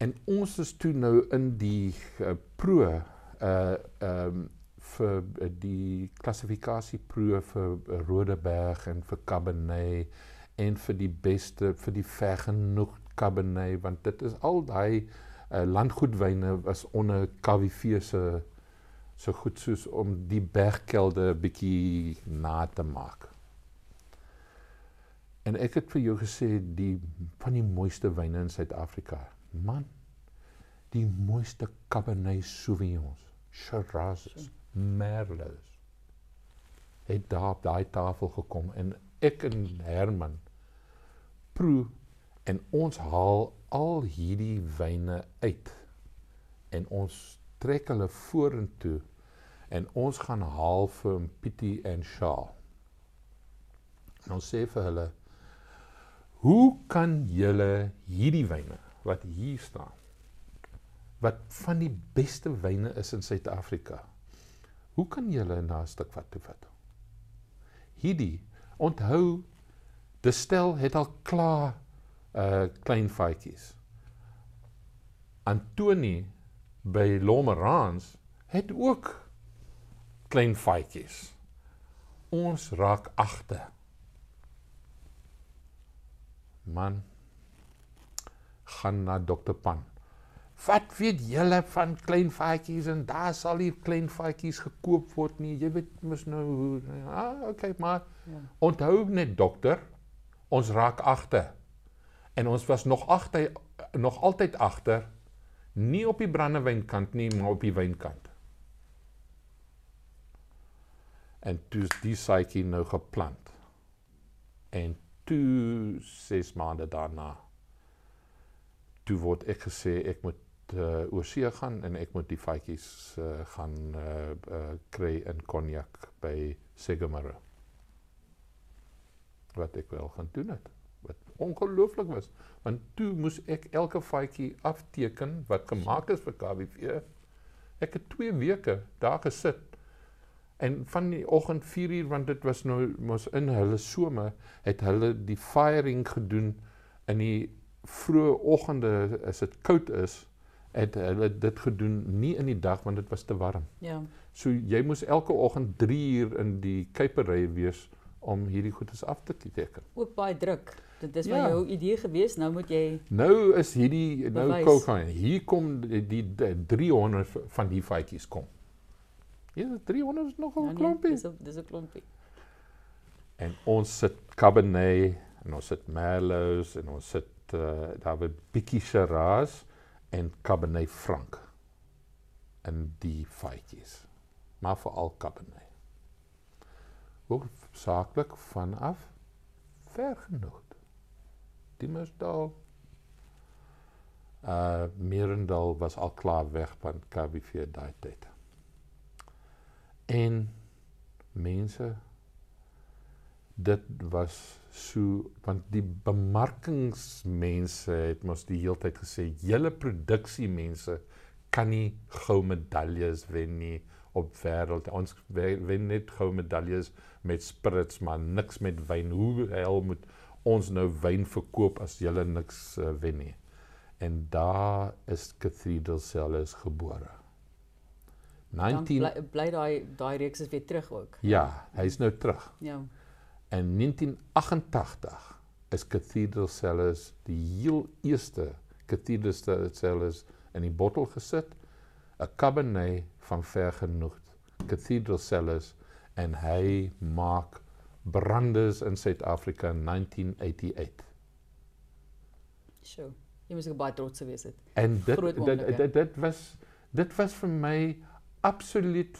En ons is toe nou in die uh, pro uh um, vir uh, die klassifikasieproe vir uh, Rodeberg en vir Cabernet en vir die beste vir die vergenoeg Cabernet want dit is al daai uh, landgoedwyne was onder KWV se so goed soos om die bergkelde bietjie na te maak. En ek het vir jou gesê die van die mooiste wyne in Suid-Afrika. Man, die mooiste Cabernet Sauvignons, Shirazes, Merlots het daar op daai tafel gekom en ek en Herman proe en ons haal al hierdie wyne uit en ons trek hulle vorentoe en ons gaan haal vir Pietie en Shaw. En ons sê vir hulle Hoe kan julle hierdie wyne wat hier staan wat van die beste wyne is in Suid-Afrika. Hoe kan julle na 'n stuk wat toe vat? Hierdie onthou die stel het al klaar uh klein faadjies. Antoni by Lomerans het ook klein faadjies. Ons raak agter man gaan na dokter Pan. Wat weet julle van klein faadjies en daar sal hier klein faadjies gekoop word nie. Jy weet mos nou hoe ah okay, maar ja. onthou net dokter, ons raak agter. En ons was nog agter nog altyd agter nie op die brandewynkant nie, maar op die wynkant. En toe die saaitjie nou geplant. En toe 6 maande daarna toe word ek gesê ek moet uh, oor see gaan en ek moet die vatjies uh, gaan uh, uh, kry in Cognac by Segamara. Wat ek wel gaan doen het. Wat ongelooflik was, want toe moes ek elke vatjie afteken wat gemaak is vir KWV. Ek het 2 weke daar gesit En van die oggend 4 uur want dit was nou mos in hulle some het hulle die firing gedoen in die vroeë oggende as dit koud is het hulle dit gedoen nie in die dag want dit was te warm. Ja. So jy moes elke oggend 3 uur in die kuipery wees om hierdie goedes af te teken. Ook baie druk. Dit is ja. maar jou idee gewees, nou moet jy Nou is hierdie nou kom hier kom die, die, die 300 van die feitjies kom. Ja, 300 is nogal 'n ja, nee, klompie. Dis 'n dis 'n klompie. En ons sit Cabernet en ons sit Merlots en ons sit uh, daar by bietjie Shiraz en Cabernet Franc en die feitjies. Maar veral Cabernet. Ook saaklik vanaf ver genoeg. Die Mersdal uh Merendal was al klaar weg van KBV daai tyd. En mense dit was so want die bemarkingsmense het mos die hele tyd gesê julle produksiemense kan nie goue medaljes wen nie op wêreld. Ons wen net goue medaljes met spirits maar niks met wyn. Hoe hel moet ons nou wyn verkoop as julle niks uh, wen nie? En daar is Cathedral Cellars gebore 19 bly, bly daai daai reeks is weer terug ook. Ja, hy's nou terug. Ja. In 1988 is Cathedral Cellars die heel eerste Cathedral Cellars in die bottel gesit, 'n Cabernet van vergenoeg Cathedral Cellars en hy maak brandes in Suid-Afrika in 1988. Sjoe, jy moet baie trots wees dit. En dit dit, dit dit was dit was vir my absoluut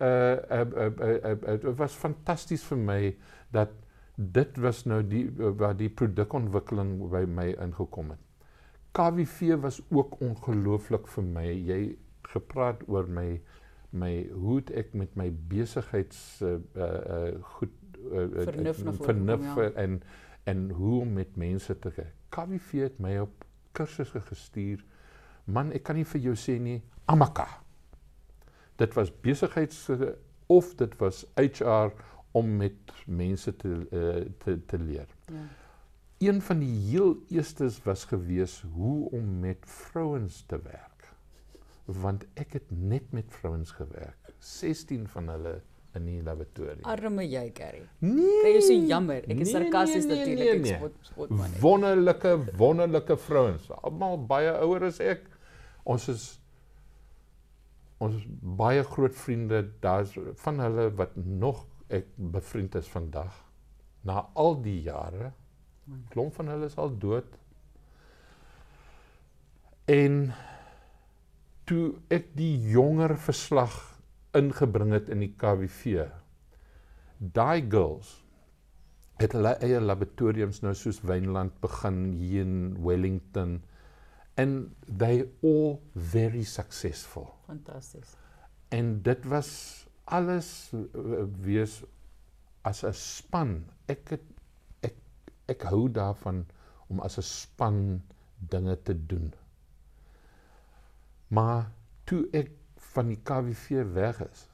uh uh uh uh dit uh, uh, was fantasties vir my dat dit was nou die uh, waar die produkontwikkeling by my ingekom het. KWV was ook ongelooflik vir my. Jy gepraat oor my my hoe ek met my besigheids uh uh goed uh, vernuf, uh, vernuf ja. en en hoe om met mense te kyk. KWV het my op kursusse gestuur. Man, ek kan nie vir jou sê nie, Amaka dit was besigheids of dit was HR om met mense te uh, te te leer. Ja. Een van die heel eerstes was gewees hoe om met vrouens te werk. Want ek het net met vrouens gewerk. 16 van hulle in die laboratorium. Arme jy, Gary. Nee. Jy so jammer. Ek is nee, sarkasties nee, nee, natuurlik. nee, Ek nee. spot spot man. Wonderlike wonderlike vrouens, almal baie ouer as ek. Ons is ons baie groot vriende. Daar's van hulle wat nog ek bevriend is vandag. Na al die jare. Klomp van hulle is al dood. En toe ek die jonger verslag ingebring het in die KWV. Daai girls het hulle eie laboratoriums nou soos Wynland begin hier in Wellington and they all very successful. Fantasties. En dit was alles uh, wees as 'n span. Ek het ek ek hou daarvan om as 'n span dinge te doen. Maar toe ek van die KWV weg is,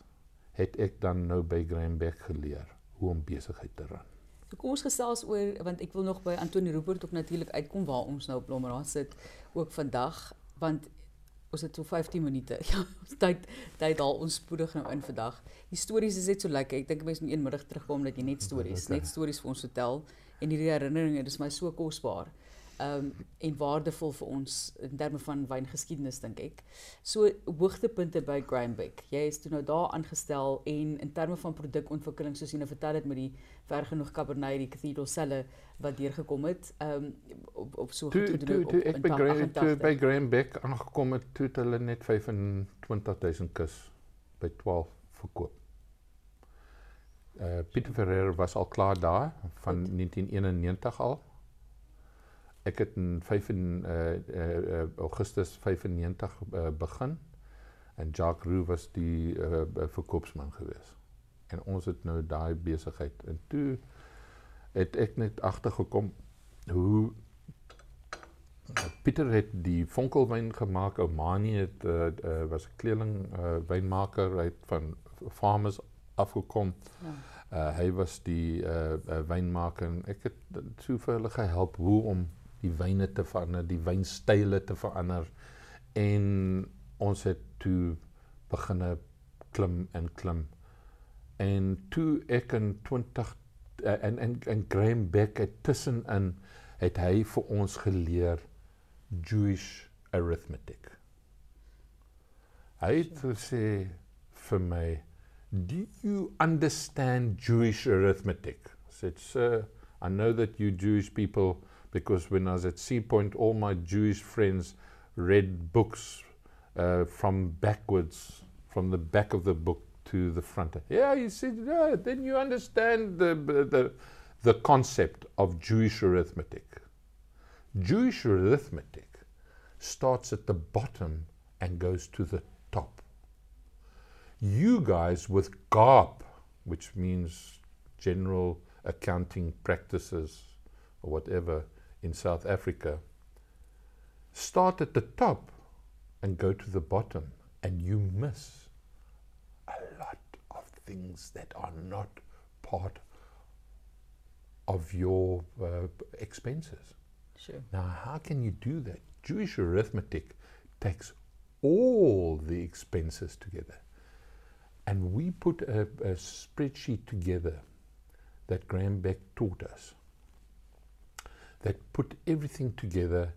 het ek dan nou by Graham Beck geleer hoe om besigheid te ran. So kom ons gesels oor want ek wil nog by Antonie Rupert ook natuurlik uitkom waar ons nou op Blommeraad sit ook vandag want ons het so 15 minute. [LAUGHS] Ja, ons tyd tyd haal ons spoedig nou in vandag. Die stories is net so lekker. Ek dink mense moet een middag terugkom dat jy net stories, Okay. net stories vir ons vertel en hierdie herinneringe, dis my so kosbaar. Um en waardevol vir ons in terme van wyngeskiedenis dink ek. So hoogtepunte by Grahambeck. Jy is toe nou daar aangestel en in terme van produkontwikkeling soos jy nou vertel het met die ver genoeg Cabernet die Cathedral selle wat deurgekom het, um op op so goed gedoen toe op ek by Graham toe 88. by Graham Beck aangekom het, toe het hulle net 25000 kus by 12 verkoop. Uh Pieter Ferreira was al klaar daar van Goed. 1991 al. Ek het in 5 in uh, uh, Augustus 95 uh, begin en Jacques Roux was die uh, verkoopsman gewees. En ons het nou daai besigheid en toe het ek net agtergekom hoe Pieter het die vonkelwyn gemaak. Omani het uh, uh, was 'n kleerling uh, wynmaker het van farmers afgekom. Ja. Uh, hy was die uh, uh, wynmaker en ek het so vir hulle gehelp hoe om die wyne te verander, die wynstyle te verander en ons het toe begine klim en klim. En toe ek in 20 uh, en en en Graham Beck het tussenin het hy vir ons geleer Jewish arithmetic. Hy het gesê vir my, "Do you understand Jewish arithmetic?" I said, "Sir, I know that you Jewish people because when I was at Sea Point all my Jewish friends read books uh, from backwards from the back of the book to the front. Yeah, he said, yeah, then you understand the, the, the concept of Jewish arithmetic. Jewish arithmetic starts at the bottom and goes to the top. You guys with GARP, which means General Accounting Practices or whatever in South Africa, start at the top and go to the bottom, and you miss a lot of things that are not part of your uh, expenses. Sure. Now, how can you do that? Jewish arithmetic takes all the expenses together. And we put a, a spreadsheet together that Graham Beck taught us that put everything together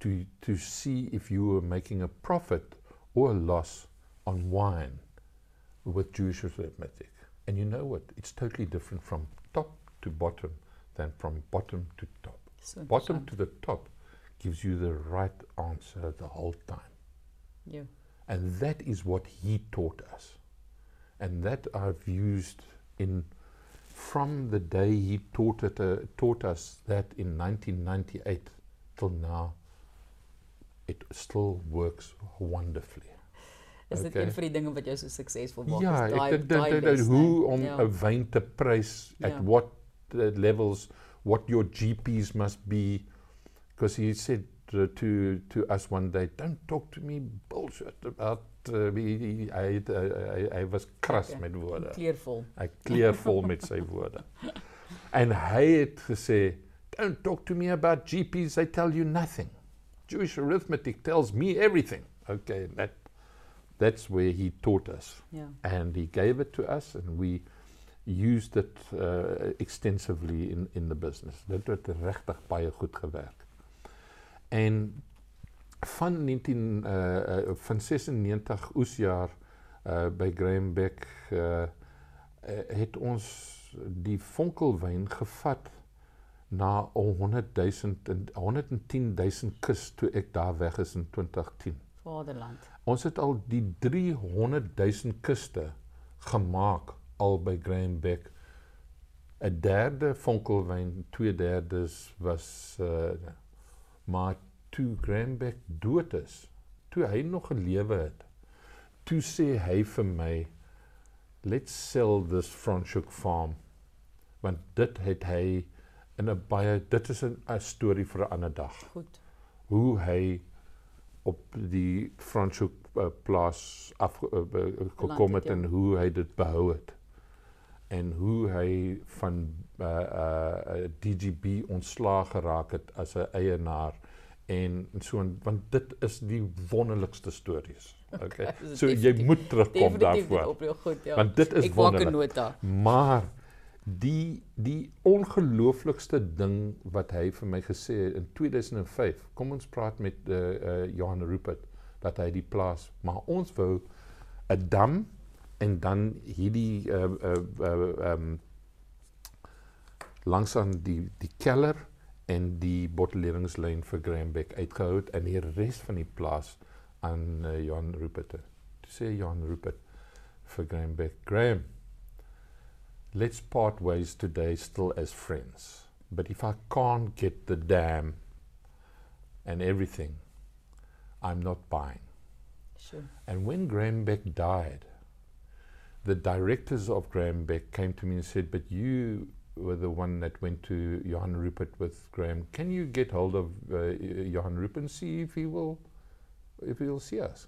to, to see if you were making a profit or a loss on wine with Jewish arithmetic. And you know what? It's totally different from top to bottom than from bottom to top. So Bottom to the top gives you the right answer the whole time. Ja. And that is what he taught us. And that I've used in from the day he taught it uh, taught us that in 1998 till now it still works wonderfully. Is dit Okay. een van die dinge wat jou so suksesvol maak? ja, dit dit dit hoe om 'n ja. wyn te prys at Ja. what uh, levels what your GPs must be because he said uh, to to us one day don't talk to me bullshit about uh, wie hy hy hy, hy was kras Okay. met woorde. kleurvol. Hy kleur vol met sy [LAUGHS] woorde. En hy het gesê, "Don't talk to me about GPs, they tell you nothing. Jewish arithmetic tells me everything." Okay, that That's where he taught us. Ja. and he gave it to us and we used it uh, extensively in in the business. Dit het regtig baie goed gewerk. En van 19 uh, uh van 96 oesjaar uh by Graham Beck uh, uh het ons die vonkelwyn gevat na 100 000 en 110 000 kus toe ek daar weg is in 2010. Vaderland. Ons het al die 300 000 kuste gemaak al by Graham Beck. 'n derde vonkelwyn, twee derdes was uh maar toe Graham Beck dood is, toe hy nog gelewe het, toe sê hy vir my let's sell this Franschhoek farm want dit het hy in 'n baie dit is 'n storie vir 'n ander dag Goed. hoe hy op die Franschhoek uh, plaas af uh, uh, gekom het het, ja. en hoe hy dit behou het en hoe hy van uh, uh, DGB ontslaag geraak het as 'n eienaar en so en, want dit is die wonderlikste stories. [LAUGHS] Okay. Is So jy moet terugkom daarvoor. goed, ja. Want dit is Ek wonderlik. Maar die die ongelooflikste ding wat hy vir my gesê het in 2005. Kom ons praat met uh, uh Johan Rupert dat hy die plaas, maar ons wou 'n dam en dan hierdie uh uh, uh um langs aan die die keller en die bottelleringslyn vir Grahambeck uitgehou het en die res van die plaas aan uh, Johan Rupert. Toe sê Johan Rupert vir Grahambeck, Graham, let's part ways today still as friends. But if I can't get the dam and everything, I'm not buying. Sure. And when Graham Beck died, the directors of Graham Beck came to me and said, But you were the one that went to Johan Rupert with Graham. Can you get hold of uh, Johan Rupert and see if he will if he will see us?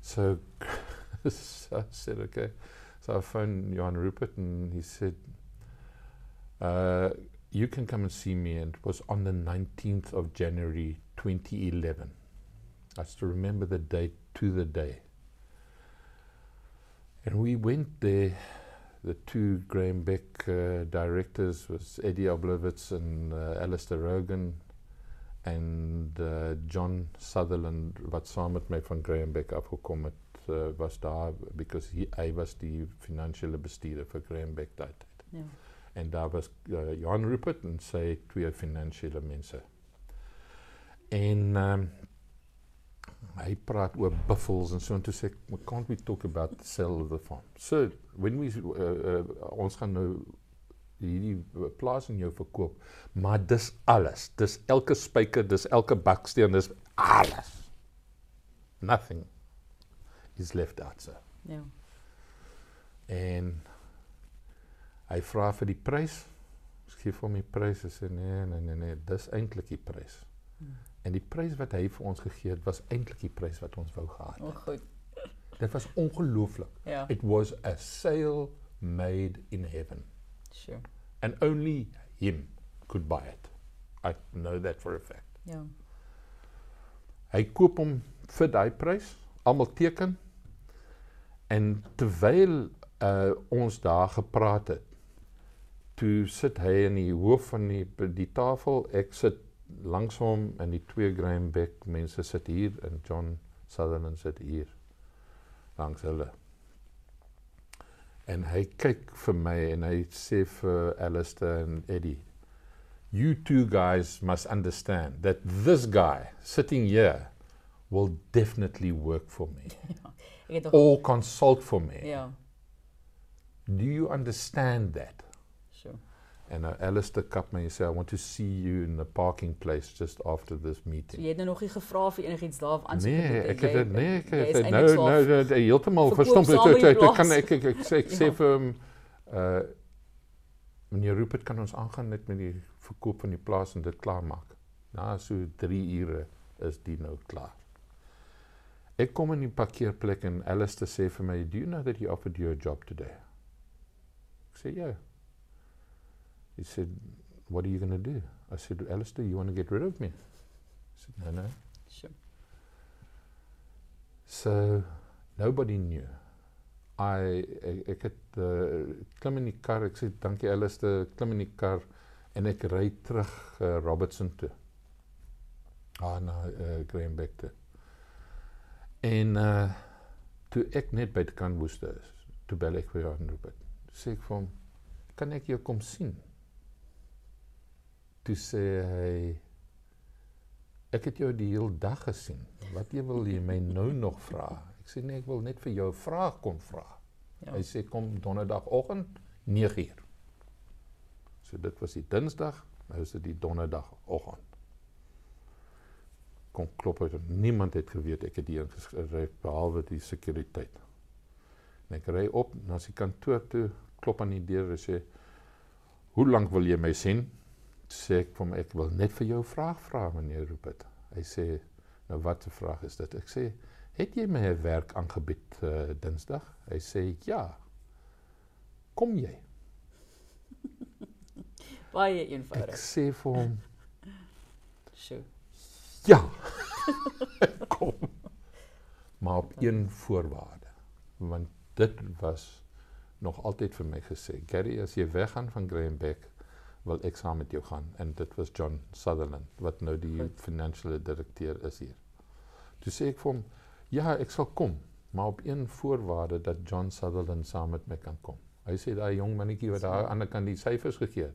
So, [LAUGHS] so I said, okay. So I phoned Johan Rupert and he said, uh, you can come and see me. And it was on the 19th of January 2011. I still remember the date to the day. And we went there. The two Graham Beck uh, directors was Eddie Oblowitz and uh, Alistair Rogan and uh, John Sutherland wat saam met my van Graham Beck afgekom het uh, was daar because he hy was die finansiële bestuurder vir Graham Beck daai tyd. Ja. En daar was uh, Johan Rupert en sy twee finansiële mense. En um, hy praat oor buffels en so en toe sê ek "We can't we talk about the sale of the farm. So when we uh, uh, ons gaan nou hierdie plaas in jou verkoop, maar dis alles. Dis elke spyker, dis elke baksteen, dis alles. Nothing is left out sir. Ja. En hy vra vir die prys. Ek gee vir hom die prys en sê nee, nee, nee, nee, dis eintlik die prys. En die prys wat hy vir ons gegee het, was eintlik die prys wat ons wou gehad O, het. goed. Dit was ongelooflik. Ja. It was a sale made in heaven Sure. and only him could buy it. I know that for a fact. Ja. Hy koop hom vir daai prys, almal teken. En terwyl uh ons daar gepraat het, toe sit hy in die hoof van die die tafel, ek sit langs hom en die twee Graham Beck mense sit hier en John Sutherland sit hier langs hulle. En hy kyk vir my en hy sê vir Alistair en Eddie, you two guys must understand that this guy sitting here will definitely work for me [LAUGHS] nog or consult for me. Ja. Do you understand that? Sure. And uh, Alistair kap my en sê I want to see you in the parking place just after this So meeting. jy het nou nog nie gevra of jy enigiets daar aansoek Nee, gedoen ek het dit nee, ek het nou so nou nou, nou heeltemal verkoop verstom. saam met die Ek kan ek ek, ek sê ek sê Ja. vir hom uh meneer Rupert kan ons aangaan net met die verkoop van die plaas en dit klaarmaak. Na so 3 ure is die nou klaar. Ek kom in die parkeerplek en Alistair sê vir my, "Do you know that he offered you a job today?" Ek sê, "Yeah." He said, "What are you going to do?" I said, "Alistair, you want to get rid of me?" He said, "No, no." Sure. So nobody knew. I ek, ek het uh, klim in die kar, ek sê dankie Alistair, klim in die kar en ek ry terug uh, Robertson toe. Ah na uh, Greenback toe. En uh toe ek net by die kant woeste is, toe bel ek vir Johan Rupert. Sê ek vir hom, "Kan ek jou kom sien?" Toe sê hy, "Ek het jou die hele dag gesien. Wat jy wil jy my nou [LAUGHS] nog vra?" Ek sê, "Nee, ek wil net vir jou 'n vraag kom vra." Ja. Hy sê, "Kom donderdagoggend 9uur." So dit was die Dinsdag, nou is dit die donderdagoggend. Kom klop uit. Niemand het geweet ek het hier ingery behalwe die sekuriteit. En ek ry op na sy kantoor toe, klop aan die deur en sê: "Hoe lank wil jy my sien?" Sê ek vir hom: "Ek wil net vir jou 'n vraag vra, meneer Rupert." Hy sê: "Nou wat 'n vraag is dit?" Ek sê: "Het jy my 'n werk aangebied uh, Dinsdag?" Hy sê: "Ja." Kom jy? [LAUGHS] Baie Ek eenvoudig. sê vir hom: [LAUGHS] Sjoe. "Ja." [LAUGHS] Kom. Maar op een voorwaarde. Want dit was nog altyd vir my gesê, "Gary, as jy weggaan van Graham Beck, wil ek saam met jou gaan." En dit was John Sutherland wat nou die Goed. finansiële direkteur is hier. Toe sê ek vir hom, "Ja, ek sal kom, maar op een voorwaarde dat John Sutherland saam met my kan kom." Hy sê daai jong mannetjie wat daar aan die ander kant die syfers gegee het,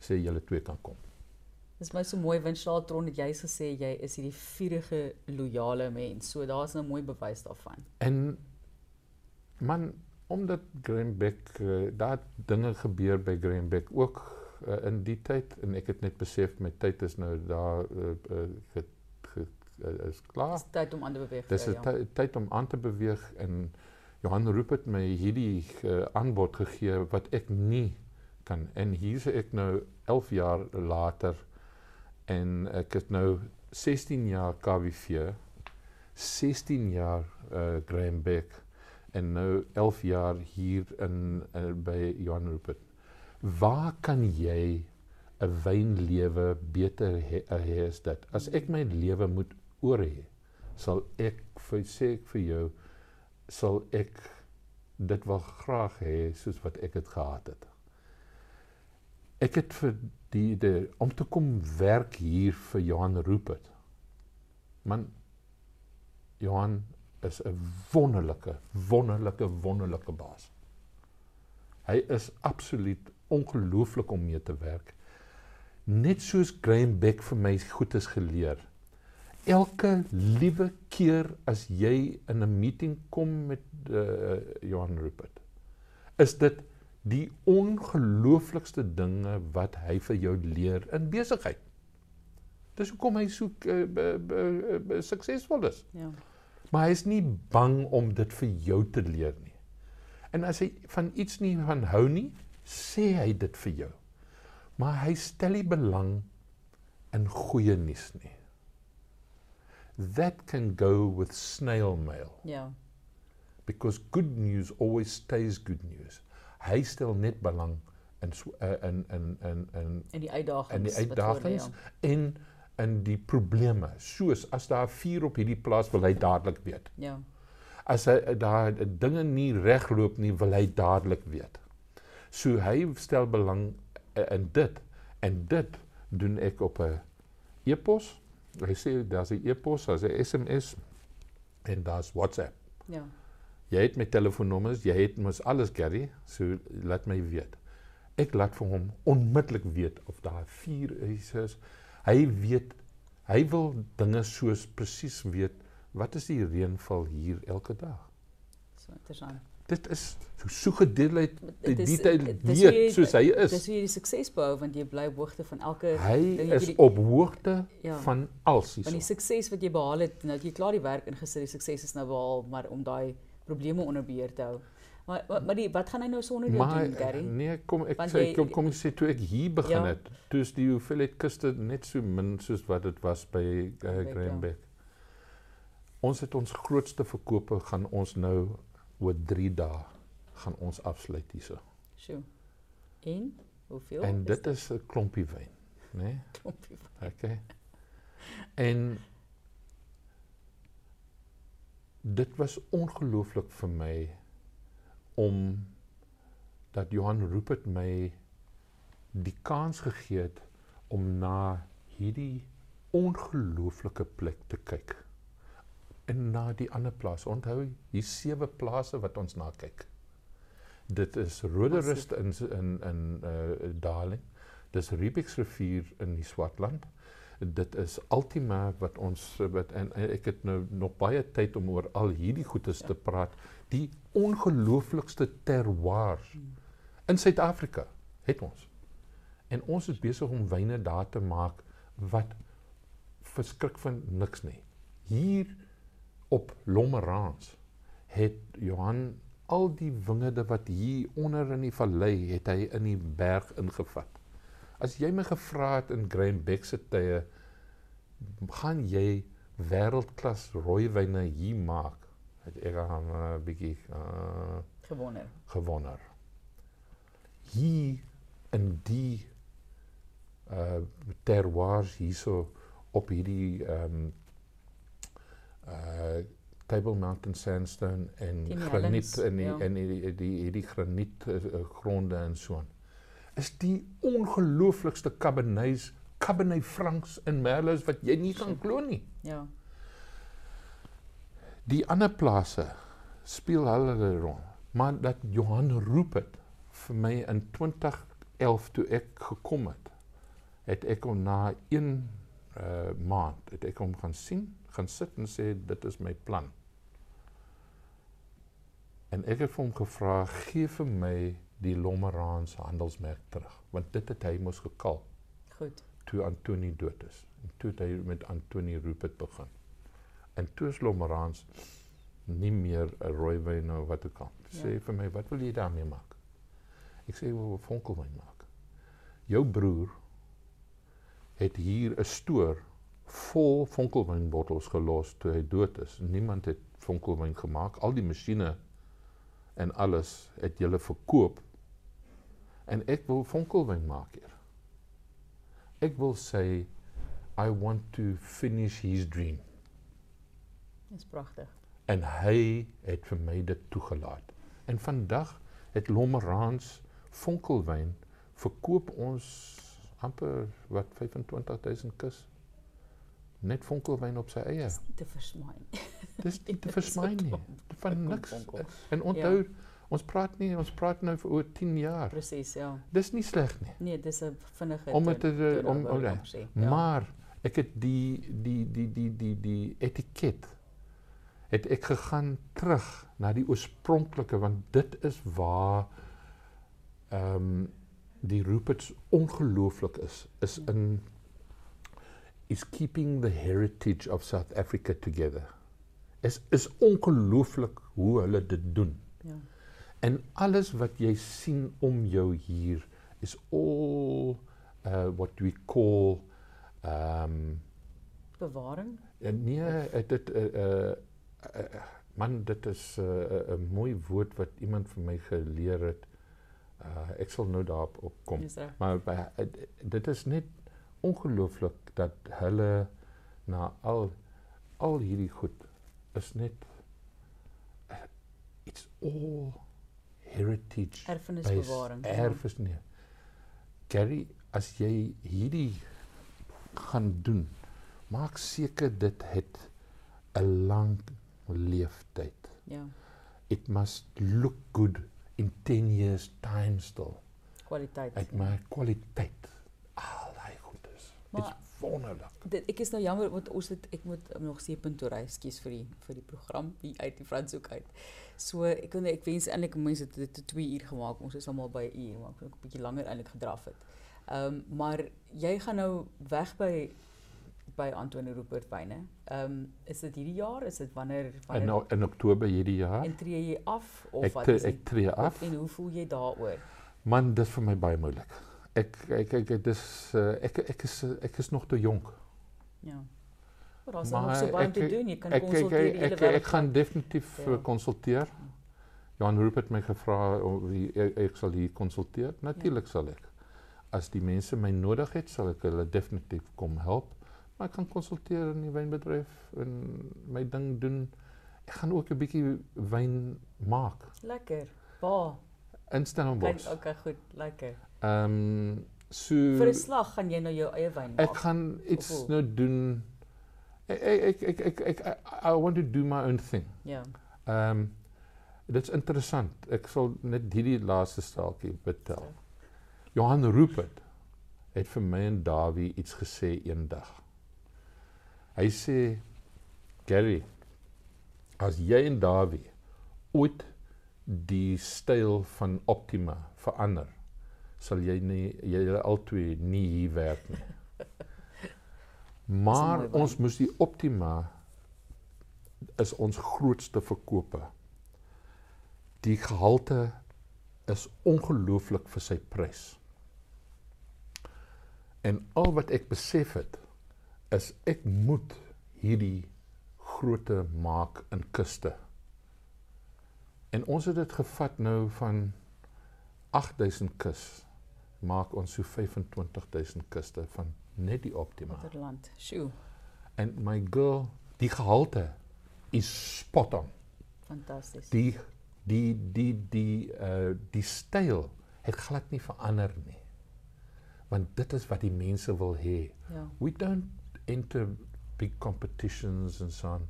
sê julle twee kan kom. Dis my so mooi Winshaltron het jy gesê jy is hierdie vurige loyale mens. So daar's nou mooi bewys daarvan. En man, omdat Graham Beck uh, daar dinge gebeur by Graham Beck ook uh, in die tyd en ek het net besef my tyd is nou daar uh, uh, ge, ge, uh, is klaar. Dis tyd om aan te beweeg. Dis 'n ja. ty- tyd om aan te beweeg en Johan Rupert my hierdie uh, aanbod gegee wat ek nie kan. En hier's ek nou 11 jaar later en ek het nou 16 jaar KWV, 16 jaar uh, Graham Beck en nou 11 jaar hier in uh, by Johan Rupert. Waar kan jy 'n wynlewe beter hê he, as dit? As ek my lewe moet oor hê, sal ek vir sê ek vir jou sal ek dit wel graag hê soos wat ek dit gehad het. Ek het vir die, die om te kom werk hier vir Johan Rupert. Man Johan is 'n wonderlike, wonderlike, wonderlike baas. Hy is absoluut ongelooflik om mee te werk. Net soos Graham Beck vir my goed is geleer. Elke liewe keer as jy in 'n meeting kom met uh, Johan Rupert, is dit die ongelooflikste dinge wat hy vir jou leer in besigheid. Dis hoekom hy so uh, suksesvol is. Ja. Maar hy is nie bang om dit vir jou te leer nie. En as hy van iets nie van hou nie, sê hy dit vir jou. Maar hy stel nie belang in goeie nuus nie. That can go with snail mail Ja. because good news always stays good news. Hy stel net belang in uh, in in in in En die uitdagings. in die uitdagings ja. en in die probleme. Soos as daar vuur op hierdie plaas wil hy dadelik weet. Ja. As hy daar dinge nie regloop nie, wil hy dadelik weet. So hy stel belang eh, in dit en dit doen ek op 'n e-pos. Hy sê daar's 'n e-pos, daar's 'n SMS en daar's WhatsApp. Ja. Jy het my telefoonnommers, jy het mos alles Gary, so laat my weet. Ek laat vir hom onmiddellik weet of daar vuur is. is. Hy weet hy wil dinge soos presies weet wat is die reënval hier elke dag. So interessant. Dit is so so gedeelheid die detail weet soos hy Dis is. hoe jy die sukses behou want jy bly op hoogte van elke Hy ding, is jy- op hoogte Ja. van alles van die hierso. sukses wat jy behaal het, nou jy klaar die werk ingesit, die sukses is nou behaal, maar om daai probleme onder beheer te hou. Maar maar, maar die, wat gaan hy nou sonder jou doen, Gary? nee, kom ek Want sê jy- kom kom ek sê toe ek hier begin Ja. het, toe is die hoeveelheid kuste net so min soos wat dit was by uh, Graham Beck, Beck. Ons het ons grootste verkope gaan ons nou oor 3 dae gaan ons afsluit hierso. Sjoe. En hoeveel? En dit is 'n klompie wyn, né? Nee? [LAUGHS] klompie van. Okay. En dit was ongelooflik vir my om dat Johan Rupert my die kans gegee het om na hierdie ongelooflike plek te kyk. En na die ander plase. Onthou, hier sewe plase wat ons na kyk. Dit is Roderust in in in uh Darling. Dis Riebeeck rivier in die Swartland dit is ultima wat ons wat en, en ek het nou nog baie tyd om oor al hierdie goedes ja. te praat die ongelooflikste terroir in Suid-Afrika het ons en ons is besig om wyne daar te maak wat verskrik van niks nie hier op Lommerans het Johan al die wingerde wat hier onder in die vallei het hy in die berg ingevat As jy my gevra het in Graham Beck se tye, gaan jy wêreldklas rooiwyne hier maak? Het ek aan 'n uh, bietjie uh, gewonder. Gewonder. Hier in die uh terroirs hierso op hierdie ehm um, uh Table Mountain sandstone en graniet in die, ja. in die die hierdie graniet uh, gronde en so aan is die ongelooflikste Cabernets, Cabernet Francs en Merlots wat jy nie kan glo nie. Ja. Die ander plase speel hulle rol, maar dat Johan Rupert vir my in 2011 toe ek gekom het, het ek hom na 'n uh maand het ek hom gaan sien, gaan sit en sê dit is my plan. En ek het hom gevra, gee vir my die Lommeraans handelsmerk terug want dit het hy mos gekal. Goed. Toe Antoni dood is. En toe het hy met Antoni Rupert begin. En toe is Lommeraans nie meer 'n rooiwyn of wat ook al. Sê ja. vir my, wat wil jy daarmee maak? Ek sê wil 'n vonkelwyn maak. Jou broer het hier 'n stoor vol vonkelwynbottels gelos toe hy dood is. Niemand het vonkelwyn gemaak. Al die masjiene en alles het julle verkoop en ek wil vonkelwyn maak hier. Ek wil sê I want to finish his dream. Dis pragtig. En hy het vir my dit toegelaat. En vandag het Lommeraans vonkelwyn verkoop ons amper wat 25000 kus net vonkelwyn op sy eie. Dis nie [LAUGHS] [LAUGHS] te versmaai nie. Dis nie te versmaai nie. Van niks. En onthou ja Ons praat nie, ons praat nou vir oor 10 jaar. Presies, ja. Dis nie sleg nie. Nee, dis 'n vinnige om te, te, om om ja. Maar ek het die die die die die die etiket het ek gegaan terug na die oorspronklike want dit is waar ehm um, die Rupert's ongelooflik is is ja. in is keeping the heritage of South Africa together. Es is ongelooflik hoe hulle dit doen. Ja. En alles wat jy sien om jou hier is all uh what we call um bewaring. En nee, dit uh, uh, uh man dit is 'n uh, 'n mooi woord wat iemand vir my geleer het. Uh ek sal nou daarop opkom. Maar by, uh, dit is net ongelooflik dat hulle na al al hierdie goed is net uh, it's all heritage erfenisbewaring. Erfenis nee. Gary, as jy hierdie gaan doen, maak seker dit het 'n lang leeftyd. Ja. It must look good in 10 years time still. Kwaliteit. Ja. maar kwaliteit. Goedes. Dit's wonderlik. Dit ek is nou jammer want ons het ek moet nog seepunt toe ry, skus vir die vir die program hier uit die Franshoek uit. So ek kon ek wens eintlik mense het dit 2 uur gemaak. Ons is almal by 'n uur, maar ek het 'n bietjie langer eintlik gedraf het. Ehm um, maar jy gaan nou weg by by Antonie Rupert Wyne. Ehm um, is dit hierdie jaar? Is dit wanneer wanneer in, in Oktober hierdie jaar? En tree jy af of ek, wat is dit? Ek tree af. En hoe voel jy daaroor? Man, dit is vir my baie moeilik. Ek ek ek dit is uh, ek ek is ek is nog te jonk. Ja. Maar daar's nog so baie te doen. Jy kan konsulteer die hele wêreld. Ek ek gaan definitief ja. konsulteer. Johan Rupp het my gevra of ek, ek sal hier konsulteer. Natuurlik ja. sal ek. As die mense my nodig het, sal ek hulle definitief kom help. Maar ek kan konsulteer in die wynbedryf en my ding doen ek gaan ook 'n bietjie wyn maak Lekker. Waar? in Kyk, Stellenbosch. okay, goed, lekker. Ehm um, so Vir 'n slag gaan jy nou jou eie wyn maak. ek gaan iets hoe? nou doen. Ek ek ek ek, ek I, I want to do my own thing. Ja. Ehm um, dit's interessant. Ek sal net hierdie laaste staaltjie vertel. Johan Rupert het vir my en Dawie iets gesê eendag. Hy sê Gary, as jy en Dawie ooit die styl van Optima verander, sal jy nie julle albei nie hier werk nie. Maar ons moes die Optima is ons grootste verkope. Die gehalte is ongelooflik vir sy prys. En al wat ek besef het is ek moet hierdie grootte maak in kuste. En ons het dit gevat nou van 8000 kus maak ons so 25000 kuste van net die Optima. Waterland. Sjoe, En my girl, die gehalte is spot on. fantasties. Die die die die uh die styl het glad nie verander nie. Want dit is wat die mense wil hê. Ja. We don't enter big competitions and so on.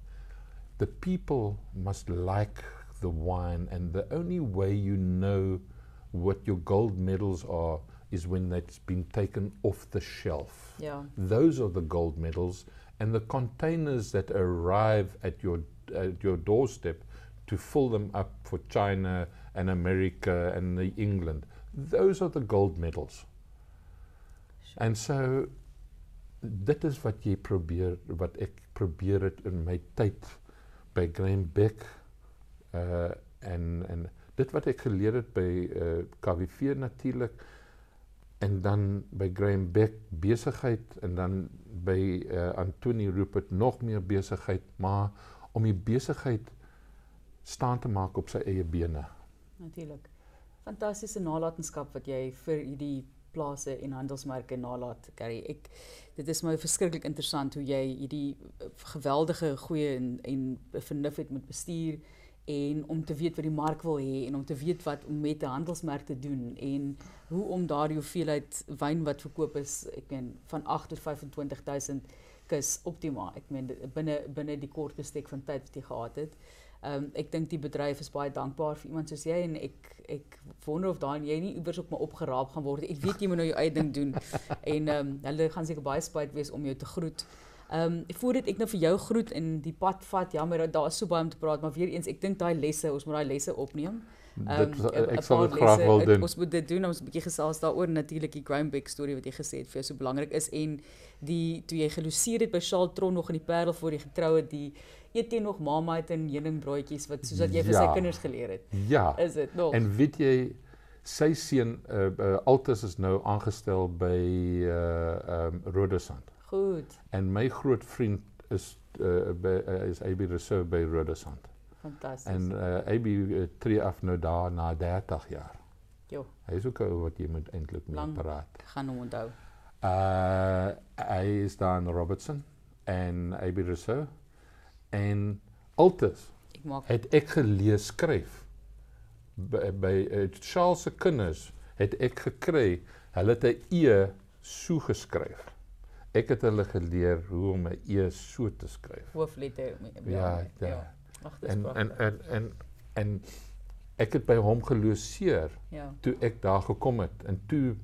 The people must like the wine, and the only way you know what your gold medals are is when that's been taken off the shelf. Ja. Those are the gold medals, and the containers that arrive at your at your doorstep to fill them up for China and America and the England. Those are the gold medals. Sure. And so dit is wat jy probeer wat ek probeer het in my tyd by Graham Beck uh en en dit wat ek geleer het by uh KWV natuurlik en dan by Graham Beck besigheid en dan by uh Antonie Rupert nog meer besigheid maar om die besigheid staan te maak op sy eie bene. Natuurlik. Fantastiese nalatenskap wat jy vir hierdie plase en handelsmerke nalat, Gary. Ek dit is my verskriklik interessant hoe jy hierdie eh, geweldige goeie en en vernuf het met bestuur en om te weet wat die mark wil hê en om te weet wat om met 'n handelsmerk te doen en hoe om daardie hoeveelheid wyn wat verkoop is, ek meen van 8 tot 25000 kus optima. Ek meen binne binne die kort bestek van tyd wat jy gehad het. Ehm um, ek dink die bedryf is baie dankbaar vir iemand soos jy en ek ek wonder of daai jy nie iewers op my opgeraap gaan word. Ek weet jy moet nou jou eie ding doen [LAUGHS] en ehm um, hulle gaan seker baie spyt wees om jou te groet. Ehm um, voordat ek nou vir jou groet en die pad vat, jammer daar is so baie om te praat, maar weer eens ek dink daai lesse, ons moet daai lesse opneem. Dit Ehm, ek sal dit graag wil doen. Ons moet dit doen, ons 'n bietjie gesels daaroor natuurlik die Groundbeck storie wat jy gesê het vir jou so belangrik is en die toe jy geloseer het by Charles Tron nog in die Parel voor jy getrou het, die eet jy nog Marmite en heuningbroodjies wat soos wat jy vir sy Ja. kinders geleer het. Ja. Is dit nog? En weet jy sy seun uh, uh, Altus is nou aangestel by uh um Rodesand. Goed. En my groot vriend is uh, by uh, is AB Reserve by Rodesand. Fantasties. En uh, AB uh, tree af nou daar na 30 jaar. Jo, Hy is ook 'n ou wat jy moet eintlik mee Lang. praat. gaan hom onthou. Uh hy is daar in Robertson en AB Reserve en Altus Ek maak het ek gelees skryf by, by uh, Charles se kinders het ek gekry hulle het 'n e so geskryf ek het hulle geleer hoe om 'n e so te skryf hoofletter. ja ja Ag, dis en en en en en ek het by hom geloseer ja. toe ek daar gekom het en toe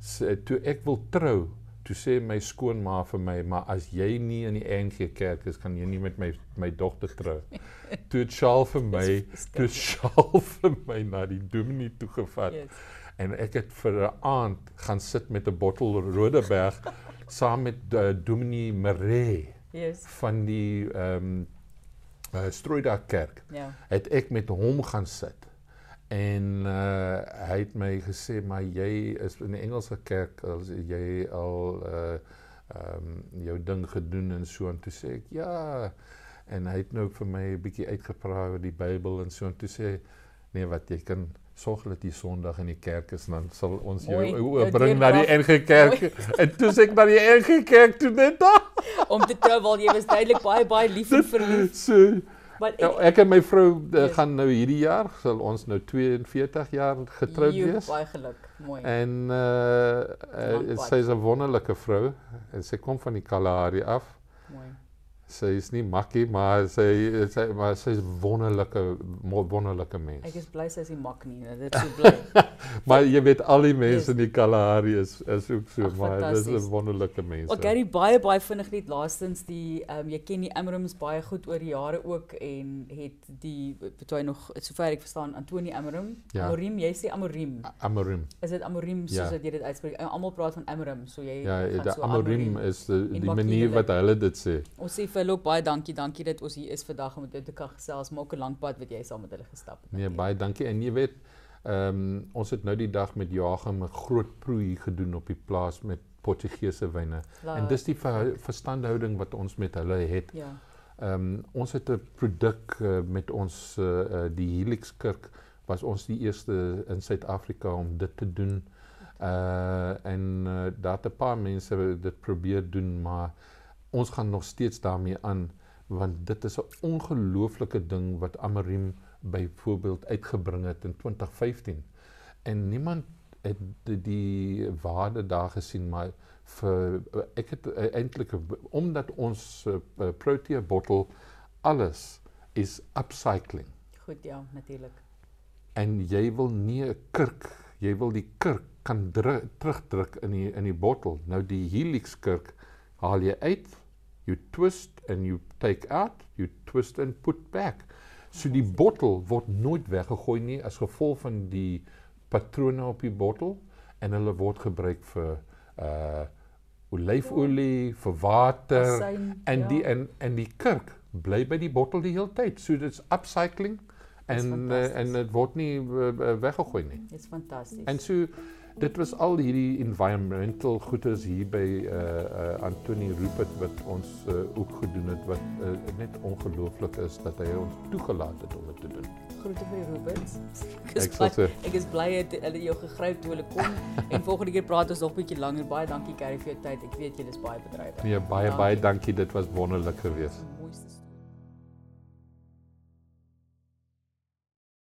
sê- toe ek wil trou toe sê my skoonma vir my maar as jy nie in die NG Kerk is kan jy nie met my my dogter trou. [LAUGHS] toe het Charles vir my toe Charles [LAUGHS] vir my na die dominee toe gevat Yes. en ek het vir 'n aand gaan sit met 'n bottel Rodeberg saam met uh, dominee Maree Yes. van die ehm um, uh, Strooidag Kerk Ja. het ek met hom gaan sit. En uh hy het my gesê maar jy is in die Engelse kerk as jy al uh ehm um, jou ding gedoen en so en toe sê ek ja en hy het nou vir my 'n bietjie uitgepraat oor die Bybel en so en toe sê nee wat jy kan sorg dat jy Sondag in die kerk is dan sal ons jou Mooi, jou jou bring na die. NG Kerk [LAUGHS] en toe sê ek na die NG Kerk toe net daar [LAUGHS] Om te trou wel jy was duidelik baie baie lief en verlief. so Maar Ja, ek ek en my vrou uh, Yes. gaan nou hierdie jaar sal ons nou 42 jaar getroud wees. Baie geluk. Mooi. En uh, Lang uh pad. sy is 'n wonderlike vrou en sy kom van die Kalahari af. Mooi. Sy is nie makkie, maar sy sy maar sy is wonderlike wonderlike mens. Ek is bly sy is nie mak nie. nou, Dit is so bly. [LAUGHS] Maar jy weet al die mense Yes. in die Kalahari is is ook so, Ag, maar dis 'n fantasties. wonderlike mense. Ook Gary baie baie vinnig net laastens die ehm um, jy ken die Amrams baie goed oor die jare ook en het die toe hy nog sover ek verstaan Antoni Amram. Ja. Amorim, jy sê Amorim. Amorim. Is dit Amorim soos Ja. wat jy dit uitspreek? Almal praat van Amram, so jy Ja, die so Amorim is die, die manier wat hulle dit sê. Ons sê vir ook baie dankie, dankie dat ons hier is vandag om met hulle te kan gesels, maar ook 'n lang pad wat jy saam met hulle gestap het. Nee, baie dankie. En jy weet, ehm um, ons het nou die dag met Joachim 'n groot proei gedoen op die plaas met Portugese wyne. La- En dis die ver, verstandhouding wat ons met hulle het. ja. Ehm um, ons het 'n produk uh, met ons uh, uh, die Helix Kerk was ons die eerste in Suid-Afrika om dit te doen. Uh en uh, daar het 'n paar mense dit probeer doen, maar ons gaan nog steeds daarmee aan want dit is 'n ongelooflike ding wat Amarim byvoorbeeld uitgebring het in 2015. En niemand het die, die waarde daar gesien maar vir ek het eintlik omdat ons uh, Protea bottel alles is upcycling Goed, ja, natuurlik. en jy wil nie 'n kurk, jy wil die kurk kan dru- terugdruk in die in die bottel. Nou die Helix kurk haal jy uit, you twist and you take out, you twist and put back. So die bottel word nooit weggegooi nie as gevolg van die patrone op die bottel en hulle word gebruik vir uh olyfolie, vir water Asyn, en ja. die en en die kurk bly by die bottel die hele tyd. So dit's upcycling en uh, en dit word nie uh, weggegooi nie. Dit's fantasties. En so dit was al hierdie environmental goeders hier by uh uh Anthony Rupert wat ons uh, ook gedoen het wat uh, net ongelooflik is dat hy ons toegelaat het om dit te doen. groete vir Roberts. Ek is Ek bly, is bly het hulle jou gegryp toe hulle kom [LAUGHS] en volgende keer praat ons nog 'n bietjie langer. Baie dankie Carrie vir jou tyd. Ek weet jy is baie bedrywig. nee baie Dankie. baie dankie dit was wonderlik geweest.